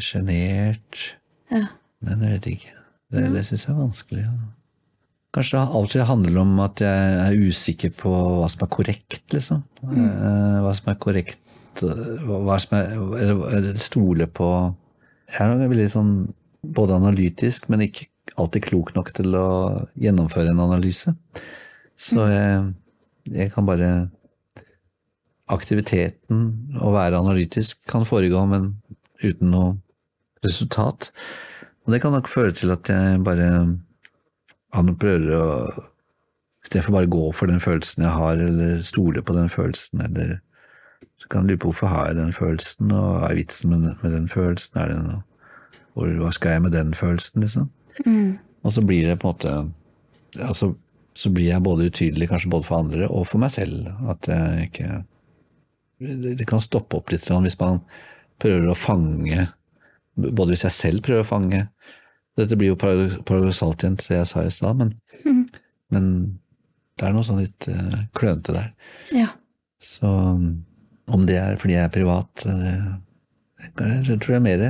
sjenert. Ja. Men jeg vet ikke. Det, det syns jeg er vanskelig. Ja. Kanskje det alltid handler om at jeg er usikker på hva som er korrekt, liksom. Mm. Hva som er korrekt, eh, hva som er Eller, stole på Jeg er veldig sånn både analytisk, men ikke alltid klok nok til å gjennomføre en analyse. Så jeg, jeg kan bare Aktiviteten, å være analytisk, kan foregå, men uten noe resultat. Og det kan nok føre til at jeg bare han prøver å I stedet for bare gå for den følelsen jeg har, eller stole på den følelsen, eller så kan du lure på hvorfor har jeg den følelsen, og hva er vitsen med, den- med den følelsen? Er det noe, hva skal jeg med den følelsen, liksom? Og så blir det på en måte altså, Så blir jeg både utydelig, kanskje både for andre og for meg selv. At jeg ikke Det det kan stoppe opp litt hvis man prøver å fange Både hvis jeg selv prøver å fange Dette blir jo parado- paradoksalt igjen til det jeg sa i stad, men, men det er noe sånn litt uh, klønete der. Ja. Så om det er fordi jeg er privat, det, jeg tror jeg er mer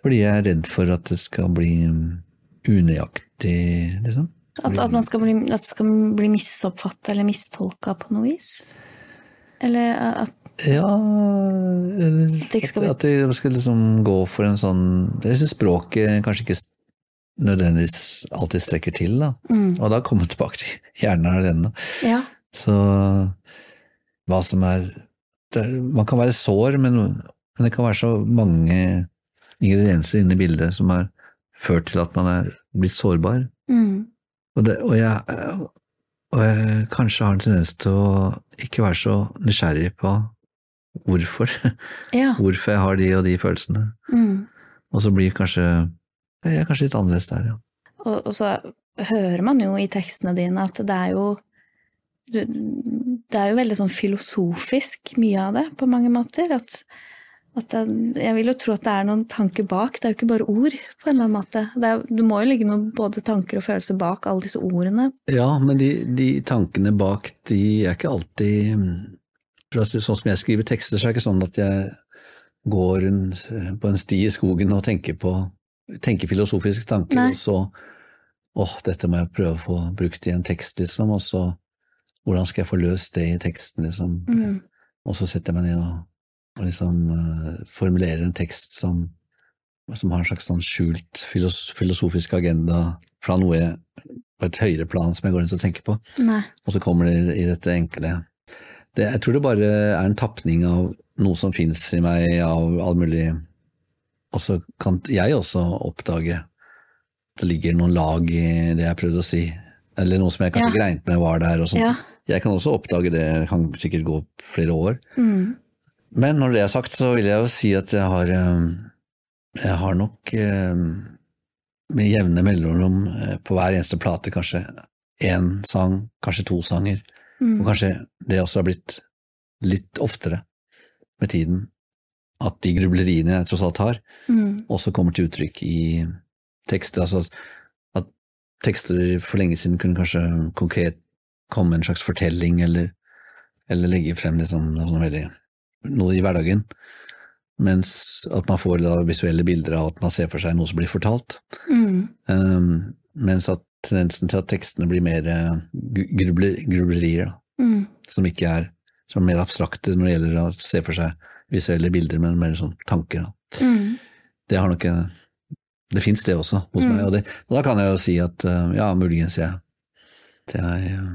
fordi jeg er redd for at det skal bli mm, unøyaktig, liksom. At, at, man skal bli, at det skal bli misoppfatta eller mistolka på noe vis? Eller at Ja, eller At det at, jeg skal liksom gå for en sånn Jeg syns språket kanskje ikke nødvendigvis alltid strekker til, da. mm, Og da kommer vi tilbake til hjernen alene. Ja. Så hva som er er- Man kan være sår, men, men det kan være så mange ingredienser inne i bildet som har ført til at man er blitt sårbar. Mm, Og, det, og, jeg, og jeg kanskje har en tendens til å ikke være så nysgjerrig på hvorfor. ja. Hvorfor jeg har de og de følelsene. Mm. Og så blir kanskje Jeg er kanskje litt annerledes der, ja. Og, og så hører man jo i tekstene dine at det er jo Det er jo veldig sånn filosofisk, mye av det, på mange måter. At, at det, jeg vil jo tro at det er noen tanker bak, det er jo ikke bare ord, på en eller annen måte. Det, er, det må jo ligge noen både tanker og følelser bak alle disse ordene. Ja, men de, de tankene bak, de er ikke alltid at Sånn som jeg skriver tekster, så er det ikke sånn at jeg går en, på en sti i skogen og tenker på tenker filosofiske tanker, Nei. og så åh, dette må jeg prøve å få brukt i en tekst, liksom, og så hvordan skal jeg få løst det i teksten, liksom. Mm. Og så setter jeg meg ned og, og liksom uh, formulerer en tekst som, som har en slags sånn skjult filos filosofisk agenda fra noe jeg på et høyere plan som jeg går rundt og tenker på. Nei. Og så kommer det i dette enkle. Det, jeg tror det bare er en tapning av noe som fins i meg av all mulig Og så kan jeg også oppdage at det ligger noen lag i det jeg prøvde å si. Eller noe som jeg kanskje Ja. regnet med var der. og sånt. Ja. Jeg kan også oppdage det, det kan sikkert gå flere år. Mm. Men når det er sagt, så vil jeg jo si at jeg har eh, Jeg har nok eh, med jevne mellomrom eh, på hver eneste plate kanskje én sang, kanskje to sanger. Mm. Og kanskje det også har blitt litt oftere med tiden. At de grubleriene jeg tross alt har, Mm. også kommer til uttrykk i tekster. Altså at, tekster for lenge siden kunne kanskje konkret komme med en slags fortelling, eller, eller legge frem liksom noe, veldig, noe i hverdagen. Mens at man får da visuelle bilder av at man ser for seg noe som blir fortalt. Mm. Um, mens at tendensen til at tekstene blir mer eh, grubler, grublerier, da, Mm. som ikke er som er mer abstrakte når det gjelder å se for seg visuelle bilder, men mer sånn tanker. Mm. Det har nok Det fins det også hos Mm. meg, og, det, og da kan jeg jo si at eh, ja, muligens jeg, jeg eh,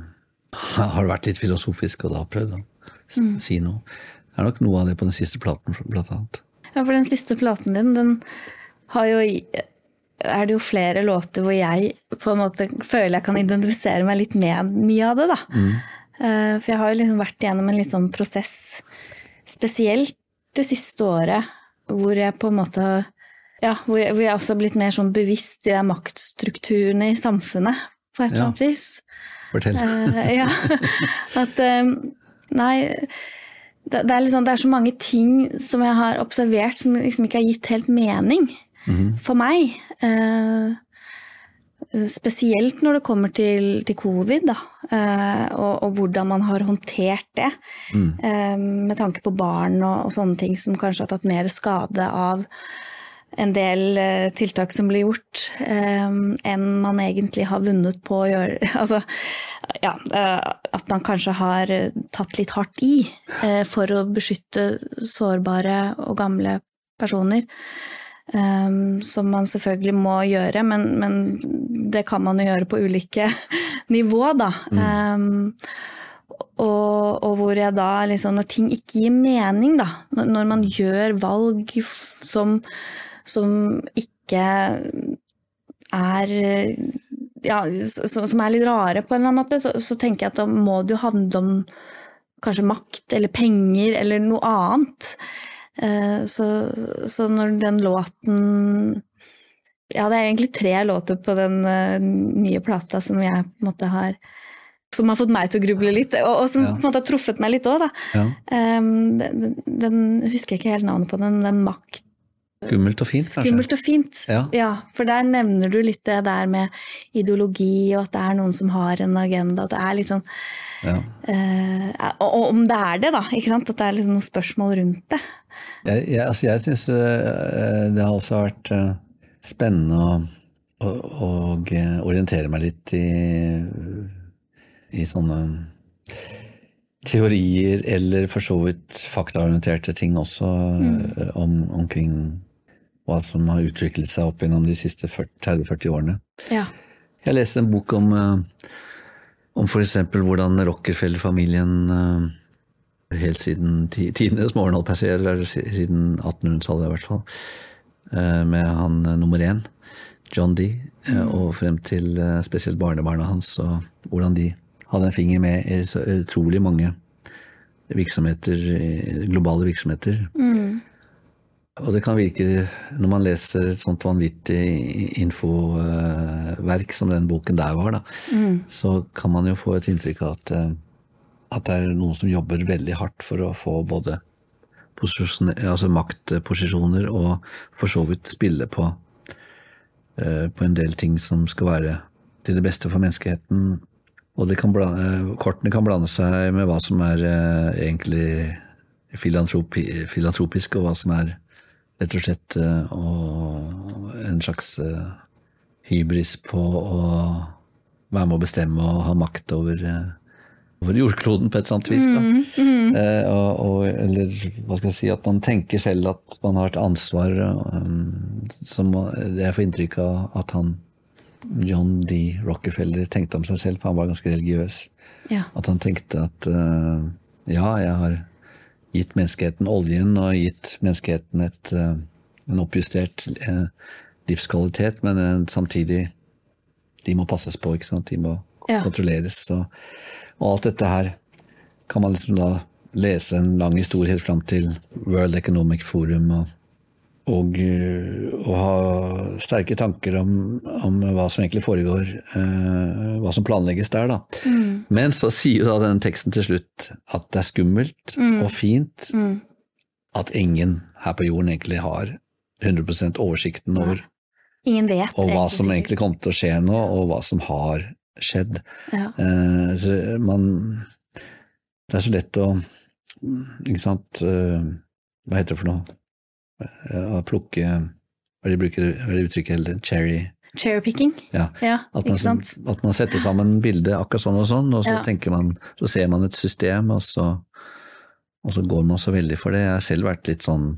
har vært litt filosofisk og da prøvd å Mm. si noe. Det er nok noe av det på den siste platen, blant annet. Ja, for den siste platen din, den har jo er det jo flere låter hvor jeg på en måte føler jeg kan identifisere meg litt med mye av det, da. Mm. Eh, For jeg har jo liksom vært igjennom en litt sånn prosess, spesielt det siste året, hvor jeg på en måte ja, hvor jeg, hvor jeg også har blitt mer sånn bevisst i de maktstrukturene i samfunnet, på et eller Ja. annet vis. Fortell. uh, ja. At um, Nei, det, det, er liksom, det er så mange ting som jeg har observert som liksom ikke har gitt helt mening Mhm. for meg. Eh, spesielt når det kommer til, til covid, da, eh, og, og hvordan man har håndtert det. Mm. Eh, med tanke på barn og, og sånne ting som kanskje har tatt mer skade av en del eh, tiltak som blir gjort, enn man egentlig har vunnet på å gjøre. Altså, ja, at man kanskje har tatt litt hardt i for å beskytte sårbare og gamle personer. Eh, som man selvfølgelig må gjøre, men, men det kan man jo gjøre på ulike nivå, da. Eh, og, og hvor jeg da liksom Når ting ikke gir mening, da. Når, når man gjør valg som, som ikke er Ja, som er litt rare på en eller annen måte, så, så tenker jeg at da må det jo handle om kanskje makt eller penger eller noe annet. Eh, Så, så når den låten Ja, det er egentlig tre låter på den eh, nye plata som jeg på en måte har som har fått meg til å gruble litt, og, og som Ja. på en måte har truffet meg litt òg, da. Ja. Um, den, den husker jeg ikke helt navnet på, den, den makt... Skummelt og fint, kanskje. Skummelt og fint. Ja. for der nevner du litt det der med ideologi, og at det er noen som har en agenda. At det er litt sånn Ja. eh, og, og om det er det, da. ikke sant? At det er liksom noen spørsmål rundt det. Jeg, jeg, altså jeg syns det har også vært eh, spennende å, å, å eh, orientere meg litt i, i sånne teorier, eller for så vidt faktaorienterte ting også, mm. om, omkring hva som har utviklet seg opp gjennom de siste 30-40 årene. Ja. Jeg leste en bok om, eh, om eksempel hvordan Rockefeller-familien eh, helt siden ti- tidenes morgen, holdt eller siden 1800-tallet i hvert fall, eh, med han eh, nummer én, John D, eh, og frem til spesielt barnebarna hans, og hvordan de hadde en finger med i så utrolig mange virksomheter, globale virksomheter. Og det kan virke, når man leser et sånt vanvittig infoverk som den boken der var, da, så kan man jo få et inntrykk av at, at det er noen som jobber veldig hardt for å få både altså maktposisjoner og for så vidt spille på, eh, på en del ting som skal være til det beste for menneskeheten. Og kan blande, kortene kan blande seg med hva som er eh, egentlig filantropi, filantropisk, og hva som er rett og slett eh, og en slags eh, hybris på å være med å bestemme og ha makt over, eh, over jordkloden på et eller annet vis. Da. Eh, og, og, eller hva skal jeg si, at man tenker selv at man har et ansvar, um, som jeg får inntrykk av at han John D. Rockefeller tenkte om seg selv, for han var ganske religiøs. Ja. At han tenkte at uh, ja, jeg har gitt menneskeheten oljen og gitt menneskeheten et, uh, en oppjustert uh, livskvalitet, men eh, samtidig de må passes på, ikke sant? de må Ja. kontrolleres. Og, og alt dette her kan man liksom da lese en lang historie helt fram til World Economic Forum og, og, eh, og ha sterke tanker om, om hva som egentlig foregår, eh, hva som planlegges der. da. Men så sier jo da denne teksten til slutt at det er skummelt og fint Mm. at ingen her på jorden egentlig har 100% oversikten over Ingen vet og hva som egentlig kommer til å skje nå, og hva som har skjedd. Ja. Eh, så man, det er så lett å ikke sant, eh, hva heter det for noe? Eh, Å plukke Hva er det de uttrykket heller? Cherry? Cherrypicking. Ja. Ja, At man, at man setter sammen bildet akkurat sånn og sånn, og så Ja. man, så ser man et system, og så, og så går man så veldig for det. Jeg har selv vært litt sånn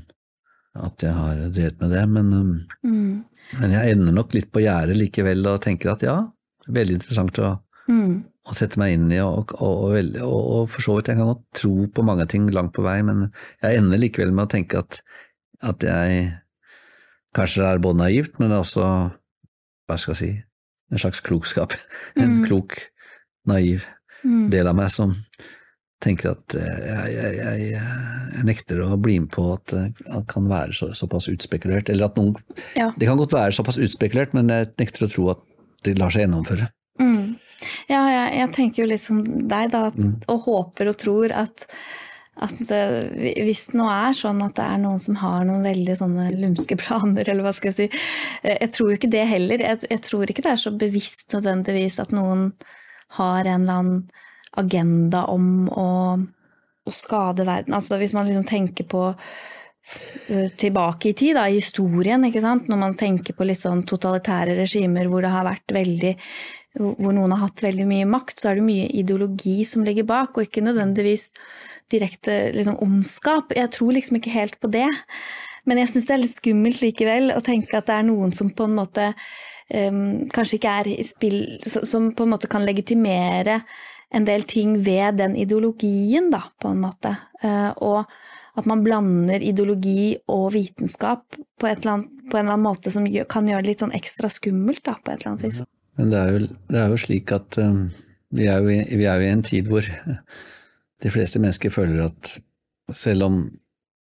at jeg har drevet med det, men, Mm. men jeg ender nok litt på gjerdet likevel og tenker at ja, veldig interessant å, Mm. å sette meg inn i, og, og, og, og, for så vidt jeg kan godt tro på mange ting langt på vei, men jeg ender likevel med å tenke at, at jeg kanskje er både naivt, men også, hva skal jeg si, en slags klokskap. En Mm. klok, naiv Mm. del av meg som tenker at eh, jeg, jeg, jeg, jeg nekter å bli med på at det kan være så, såpass utspekulert. Eller at noen Ja. Det kan godt være såpass utspekulert, men jeg nekter å tro at det lar seg gjennomføre. Mm. Ja, jeg, jeg tenker jo litt som deg, da, at, Mm. og håper og tror at, at det, hvis det nå er sånn at det er noen som har noen veldig sånne lumske planer, eller hva skal jeg si eh, Jeg tror jo ikke det heller. Jeg, jeg tror ikke det er så bevisst nødvendigvis at noen har en eller annen agenda om å, å skade verden. Altså hvis man liksom tenker på tilbake i tid, da, i historien, ikke sant? når man tenker på litt sånn totalitære regimer hvor det har vært veldig hvor noen har hatt veldig mye makt, så er det mye ideologi som ligger bak, og ikke nødvendigvis direkte liksom, ondskap. Jeg tror liksom ikke helt på det. Men jeg syns det er litt skummelt likevel å tenke at det er noen som på en måte um, kanskje ikke er i spill Som på en måte kan legitimere en del ting ved den ideologien, da, på en måte. Uh, og at man blander ideologi og vitenskap på, annet, på en eller annen måte som gjør, kan gjøre det litt sånn ekstra skummelt, da, på et eller annet vis. Men det er jo, det er jo slik at um, vi, er jo i, vi er jo i en tid hvor de fleste mennesker føler at selv om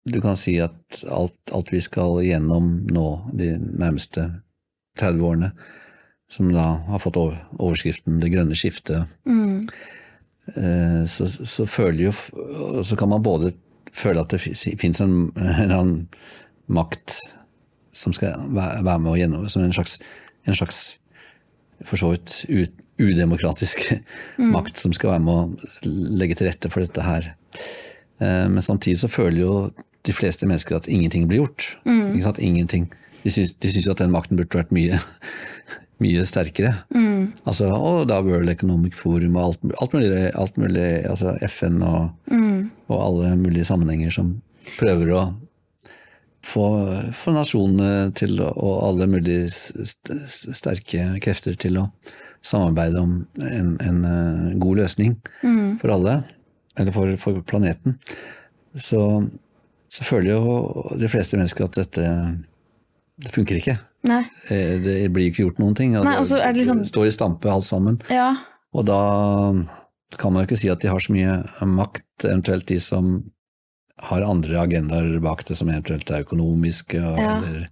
du kan si at alt, alt vi skal igjennom nå de nærmeste 30 årene, som da har fått overskriften 'det grønne skiftet', Mm. eh, så, så føler jo Så kan man både føle at det fins en, en annen makt som skal være med å gjennom, som en slags, en slags for så vidt ut, udemokratisk makt som skal være med å legge til rette for dette her. Eh, Men samtidig så føler jo de fleste mennesker at ingenting blir gjort. Ikke sant? Ingenting. De syns, de syns jo at den makten burde vært mye, mye sterkere. Altså, og da World Economic Forum og alt, alt mulig, alt mulig altså FN og, og alle mulige sammenhenger som prøver å få, få nasjonene til og alle mulige st st sterke krefter til å samarbeide om en, en eh, god løsning for alle, eller for, for planeten, så, så føler jo de fleste mennesker at dette det funker ikke. Nei. Eh, Det blir ikke gjort noen ting. Nei, liksom- står i stampe alt sammen. Ja. Og da kan man jo ikke si at de har så mye makt, eventuelt de som har andre agendaer bak det, som eventuelt er økonomiske, og, Ja. eller,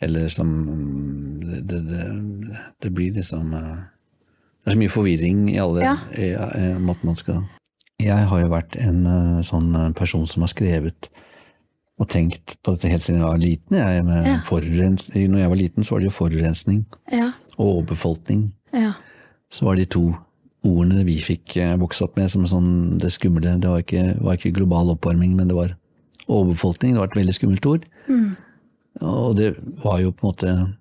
eller som det, det, det, blir liksom eh, Det er så mye forvirring i alle Ja. i, måten man skal Jeg har jo vært en eh, sånn eh, person som har skrevet og tenkt på dette helt siden jeg var liten. Jeg, med Ja. når jeg var liten, så var det jo forurensning Ja. og overbefolkning Ja. så var de to ordene vi fikk eh, vokse opp med som sånn det skumle. Det var ikke, var ikke global oppvarming, men det var overbefolkning. Det var et veldig skummelt ord. Mm. Og det var jo på en måte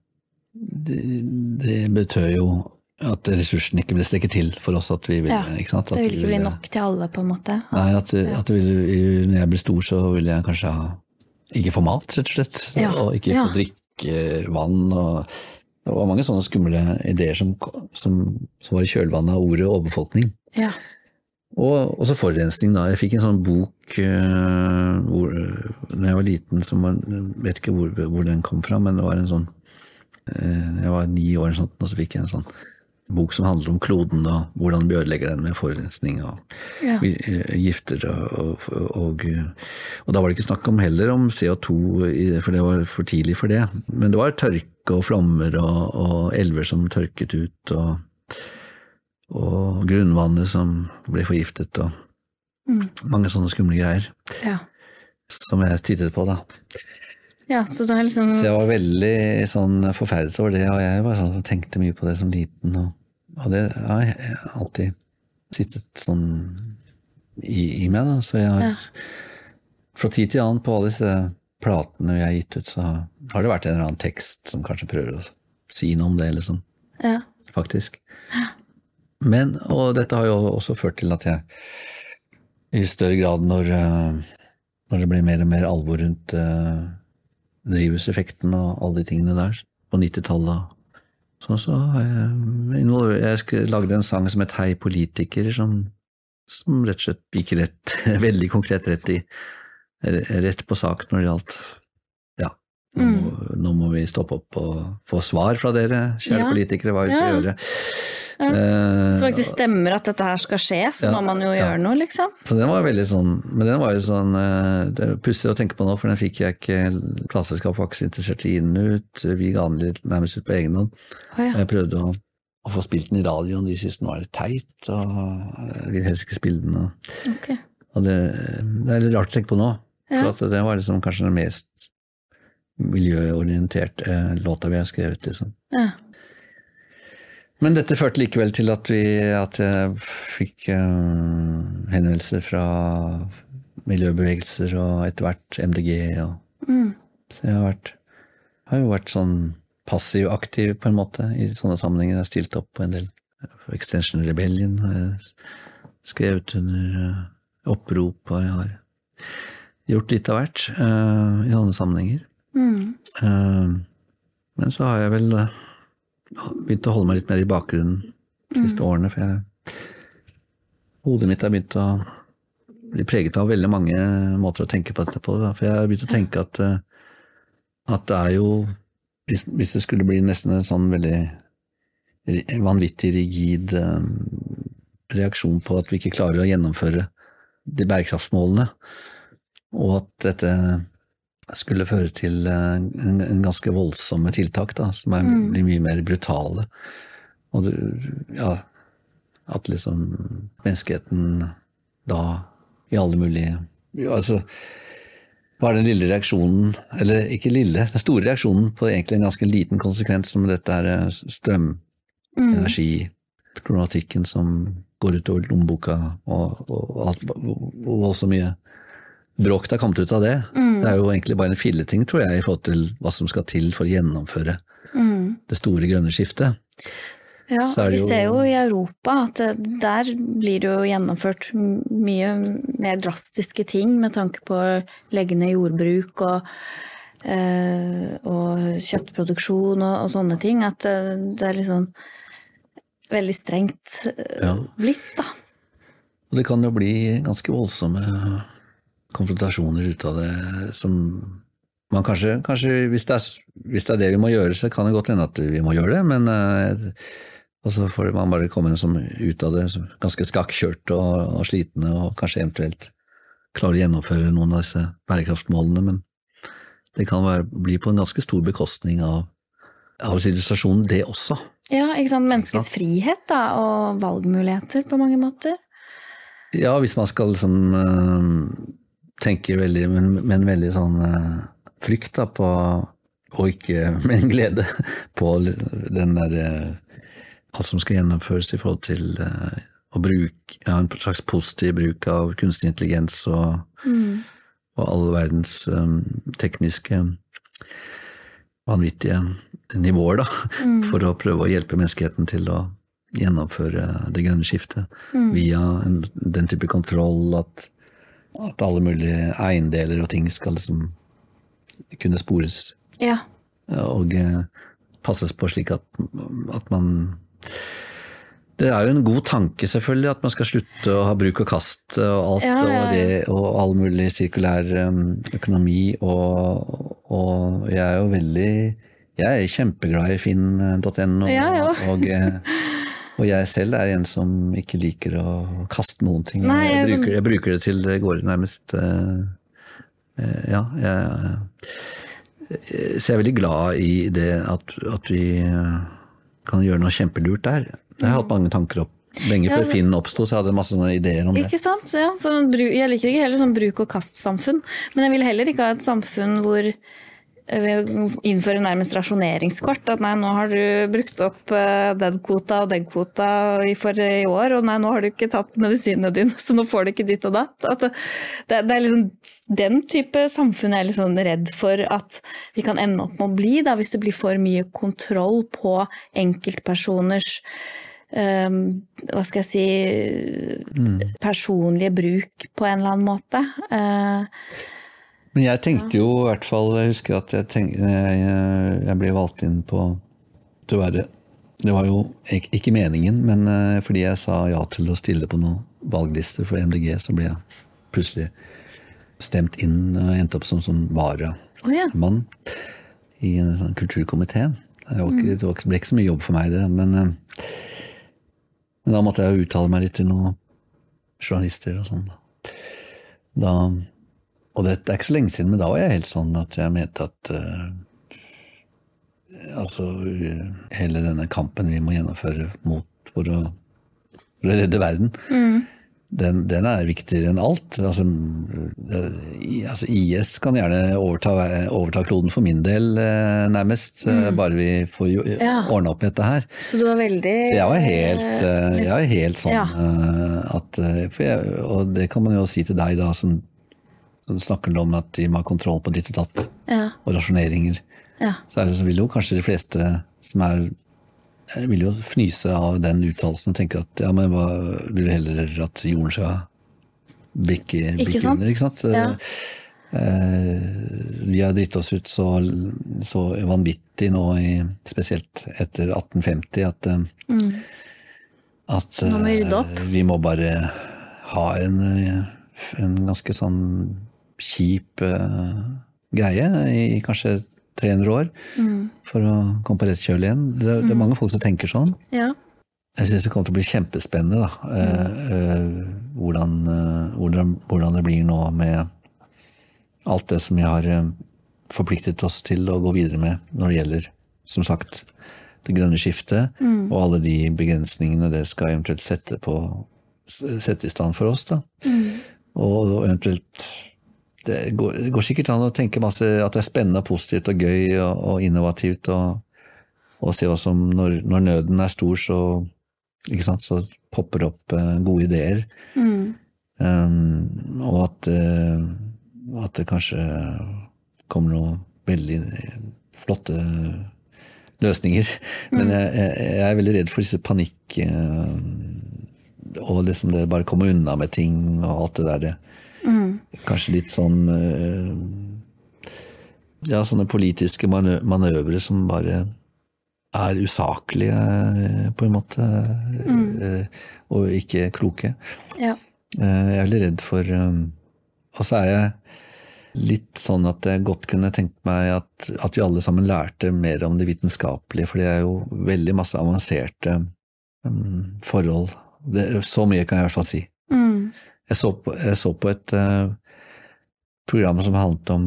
Det, det betød jo at ressursene ikke blir strekket til for oss. at vi vil, Ja, ikke sant? At Det vil vi ikke bli nok til alle, på en måte. Nei, at, at det ville, når jeg blir stor, så vil jeg kanskje ha ikke få mat, rett og slett. Ja, Og ikke ja. få drikke vann. Og Det var mange sånne skumle ideer som, som, som var i kjølvannet av ordet overbefolkning. Ja. Og også forurensning, da. Jeg fikk en sånn bok uh, hvor, når jeg var liten, som var, vet ikke hvor, hvor, den kom fra, men det var en sånn uh, Jeg var ni år, sånt, og så fikk jeg en sånn bok som handler om kloden og hvordan vi ødelegger den med forurensning og Ja. gifter. Og, og, og, og da var det ikke snakk om heller om CO2, for det var for tidlig for det. Men det var tørke og flommer og, elver som tørket ut. og og grunnvannet som ble forgiftet, og Mm. mange sånne skumle greier Ja. som jeg tittet på, da. ja, så det liksom Så jeg var veldig sånn forferdet over det, og jeg var sånn som tenkte mye på det som liten, og, og det har jeg alltid sittet sånn i, i meg, da. Så jeg har Ja. fra tid til annen på alle disse platene vi har gitt ut, så har det vært en eller annen tekst som kanskje prøver å si noe om det, liksom. Ja. faktisk. Men, og dette har jo også ført til at jeg i større grad når, når det blir mer og mer alvor rundt uh, drivhuseffekten og alle de tingene der på 90-tallet, så, så har jeg Jeg lagde en sang som het Hei politiker, som, som rett og slett gikk rett, veldig konkret rett i rett på sak når det gjaldt ja, nå må, nå må vi stoppe opp og få svar fra dere, kjære Ja. politikere, hva vi skal Ja. gjøre. Ja. Så faktisk stemmer at dette her skal skje, så Ja, må man jo gjøre noe, liksom. Så den var veldig sånn, men den var jo sånn eh, Det er pussig å tenke på nå, for den fikk jeg ikke Plateselskapet var ikke så interessert i den ut. Vi ga den litt nærmest ut på egen hånd. Oh, jeg prøvde å, å få spilt den i radioen, de syntes den var litt teit, og jeg vil helst ikke spille den. Og, okay. og det, det er litt rart å tenke på nå, for det var liksom kanskje den mest miljøorienterte eh, låta vi har skrevet, liksom. Ja. Men dette førte likevel til at, vi, at jeg fikk uh, henvendelser fra miljøbevegelser og etter hvert MDG. Og, Mm. Så jeg har, vært, har jo vært sånn passiv-aktiv på en måte i sånne sammenhenger. Jeg har stilt opp på en del. For Extension Rebellion har jeg skrevet under eh, opprop, og jeg har gjort litt av hvert uh, i sånne sammenhenger. Mm. Uh, men så har jeg vel eh, begynt å holde meg litt mer i bakgrunnen de siste årene, for jeg, hodet mitt har begynt å bli preget av veldig mange måter å tenke på dette på. Da. For jeg har begynt å tenke at, eh, at det er jo hvis, hvis det skulle bli nesten en sånn veldig vanvittig rigid reaksjon på at vi ikke klarer å gjennomføre de bærekraftsmålene, og at dette skulle føre til eh, en, en ganske voldsomme tiltak, da, som er, blir mye mer brutale. Og det, ja, at liksom menneskeheten da i alle mulige ja, Altså, hva er den lille reaksjonen, eller ikke lille, den store reaksjonen på egentlig en ganske liten konsekvens som dette er strømenergiproblematikken mm. som går utover lommeboka, og, og alt, hvor voldsomt mye bråk det har kommet ut av det. Det er jo egentlig bare en filleting, tror jeg, i forhold til hva som skal til for å gjennomføre Mm. det store grønne skiftet. Ja, vi jo- ser jo i Europa at det- der blir det jo gjennomført mye mer drastiske ting med tanke på å legge ned jordbruk og, eh, og kjøttproduksjon og, og sånne ting. At eh, det er liksom veldig strengt eh, blitt, da. Og det kan jo bli ganske voldsomme konfrontasjoner ut av det som man kanskje, kanskje hvis, det er, hvis det er det vi må gjøre, så kan det godt hende at vi må gjøre det, men eh, og så får man bare komme som ut av det ganske skakkjørt og, og slitne, og kanskje eventuelt klare å gjennomføre noen av disse bærekraftmålene, men det kan være, bli på en ganske stor bekostning av, av sivilisasjonen, det også. Ja, ikke sant. Menneskets frihet da, og valgmuligheter på mange måter. Ja, hvis man skal liksom øh, tenke veldig, men, men veldig sånn øh, frykt da på, og ikke med en glede, på den der øh, Alt som skal gjennomføres i forhold til øh, å bruke ja, en slags positiv bruk av kunstig intelligens og, og all verdens um, tekniske vanvittige nivåer, da, for å prøve å hjelpe menneskeheten til å gjennomføre det grønne skiftet via en, den type kontroll at, at alle mulige eiendeler og ting skal liksom kunne spores. Ja. Og, eh, passes på slik at, at man Det er jo en god tanke, selvfølgelig, at man skal slutte å ha bruk og kast og alt, Ja, ja, ja. Og, det, og all mulig sirkulær um, økonomi. Og, og jeg er jo veldig Jeg er kjempeglad i finn.no. Ja. Og, eh, og jeg selv er en som ikke liker å kaste noen ting. Nei, jeg, jeg er bruker, sånn- jeg bruker det til det går nærmest uh, eh, Ja, jeg så jeg er veldig glad i det at, at vi eh, kan gjøre noe kjempelurt der. Jeg har hatt mange tanker opp. Lenge Ja, før men- Finn oppsto, så hadde masse sånne ideer om det. Ikke sant? Ja, så jeg liker ikke heller sånn bruk og kast-samfunn. Men jeg vil heller ikke ha et samfunn hvor eh, vi innfører nærmest rasjoneringskort. At nei, nå har du brukt opp eh, den kvota og den kvota i- for i år, og nei, nå har du ikke tatt medisinene dine, så nå får du ikke ditt og datt. At det, det, det er liksom den type samfunn jeg er litt sånn redd for at vi kan ende opp med å bli, da, hvis det blir for mye kontroll på enkeltpersoners um, hva skal jeg si personlige bruk på en eller annen måte. Eh, Men jeg tenkte jo i hvert fall Jeg husker at jeg, tenk, jeg, jeg ble valgt inn på til å være Det var jo ikke meningen, men eh, fordi jeg sa ja til å stille på noen valglister for MDG, så ble jeg plutselig stemt inn og endte opp som sånn varamann oh, ja. i en sånn kulturkomiteen. Det var ikke, det ble ikke så mye jobb for meg, det. Men, eh, men da måtte jeg uttale meg litt til noen journalister og sånn. da. Og det, er ikke så lenge siden, men da var jeg helt sånn at jeg mente at uh, altså hele denne kampen vi må gjennomføre mot for å, for å redde verden, den, den er viktigere enn alt. Altså, det, altså IS kan gjerne overta, overta kloden for min del, uh, nærmest, eh, bare vi får jo, Ja. ordna opp i dette her. Så du var veldig Så jeg var helt, jeg var helt sånn Ja. at jeg, Og det kan man jo si til deg, da, som, som snakker om at de må ha kontroll på ditt og datt, Ja. og rasjoneringer. ja. Så, er det, så vil jo kanskje de fleste som er eh, vil jo fnyse av den uttalelsen og tenke at ja, men hva vil du heller at jorden skal bikke, Ikke sant? under? Ikke sant? Ja. eh, vi har dritt oss ut så, så vanvittig nå, i, spesielt etter 1850, at, mm. at må vi eh, vi må bare ha en, eh, en ganske sånn kjip uh, greie i kanskje 300 år for å komme på rett kjøl igjen. Det, det er mange folk som tenker sånn. ja. Jeg syns det kommer til å bli kjempespennende da. eh, Uh, hvordan, uh, hvordan, hvordan det blir nå med alt det som vi har forpliktet oss til å gå videre med når det gjelder, som sagt, det grønne skiftet, og alle de begrensningene det skal eventuelt sette, på, sette i stand for oss. Da. Og, og eventuelt det går, det går sikkert an å tenke masse at det er spennende og positivt og gøy og, og innovativt. og og se hva som når, når nøden er stor, så, ikke sant, så popper det opp uh, gode ideer. Um, og at, uh, at det kanskje kommer noen veldig flotte løsninger. Men jeg, jeg, jeg er veldig redd for disse panikk... Uh, og liksom det bare komme unna med ting og alt det der. Kanskje litt sånn eh, Ja, sånne politiske manøvre som bare er usaklige, eh, på en måte. Mm. Og ikke kloke. ja. Eh, Jeg er veldig redd for Og så er jeg litt sånn at jeg godt kunne tenkt meg at, at vi alle sammen lærte mer om det vitenskapelige, for det er jo veldig masse avanserte um, forhold. Det, så mye kan jeg i hvert fall si. Mm. Jeg så på, jeg så på et eh, program som handlet om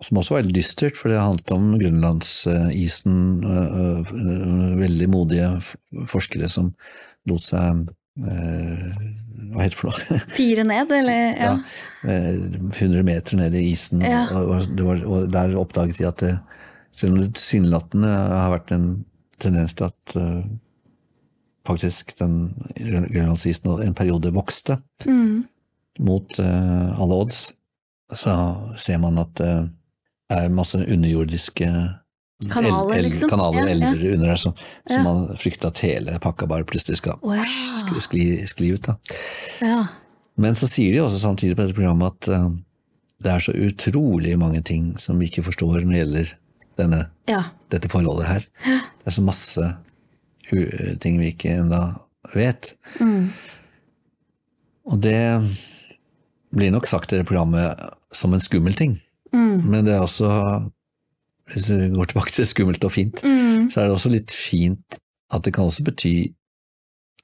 som også var veldig dystert, for det handlet om grønlandsisen. øh, øh, veldig modige forskere som lot seg øh, Hva heter det for noe? Fire ned, eller? Ja. ja 100 meter ned i isen. Ja. Og, var, og der oppdaget de at det, selv om det tilsynelatende har vært en tendens til at eh, faktisk den grønlandsisen en periode vokste Mm. mot eh, alle odds, så ser man at det er masse underjordiske Kanaler, el- el- liksom. kanaler, Ja, ja. under der, så, så Ja. man frykter at hele pakka bare plutselig skal Å, skli, skli, skli ut. da. ja. Men så sier de også samtidig på dette programmet at uh, det er så utrolig mange ting som vi ikke forstår når det gjelder denne, dette forholdet her. Det er så masse ting vi ikke ennå vet. Mm. Og det blir nok sagt i det programmet som en skummel ting. Mm. Men det er også, hvis vi går tilbake til skummelt og fint, Mm. så er det også litt fint at det kan også bety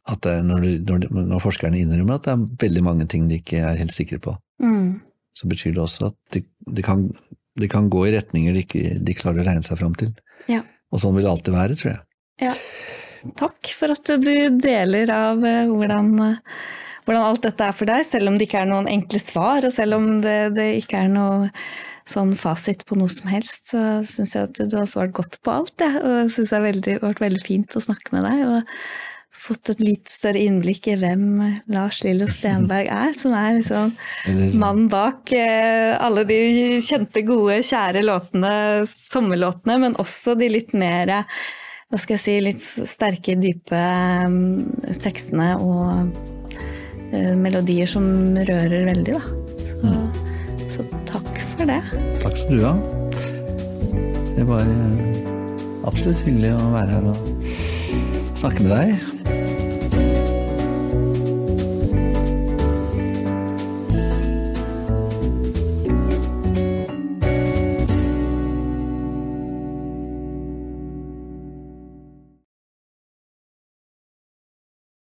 at det når, du, når, de- når forskerne innrømmer at det er veldig mange ting de ikke er helt sikre på, Mm. så betyr det også at det de kan, de kan gå i retninger de ikke de klarer å regne seg fram til. Ja. Og sånn vil det alltid være, tror jeg. Ja. Takk for at du deler av eh, hvordan, eh, hvordan alt dette er for deg, selv om det ikke er noen enkle svar, og selv om det, det ikke er noe sånn fasit på noe som helst, så syns jeg at du har svart godt på alt, ja. Og jeg syns det har vært veldig fint å snakke med deg. og fått et litt større innblikk i hvem Lars Lillo Stenberg er, som er liksom mannen bak eh, alle de kjente, gode, kjære låtene, sommerlåtene, men også de litt mer hva skal jeg si, litt sterke, dype eh, tekstene og melodier som rører veldig, da. Så, så takk for det. Takk skal du ha. Det var eh, absolutt hyggelig å være her og snakke med deg.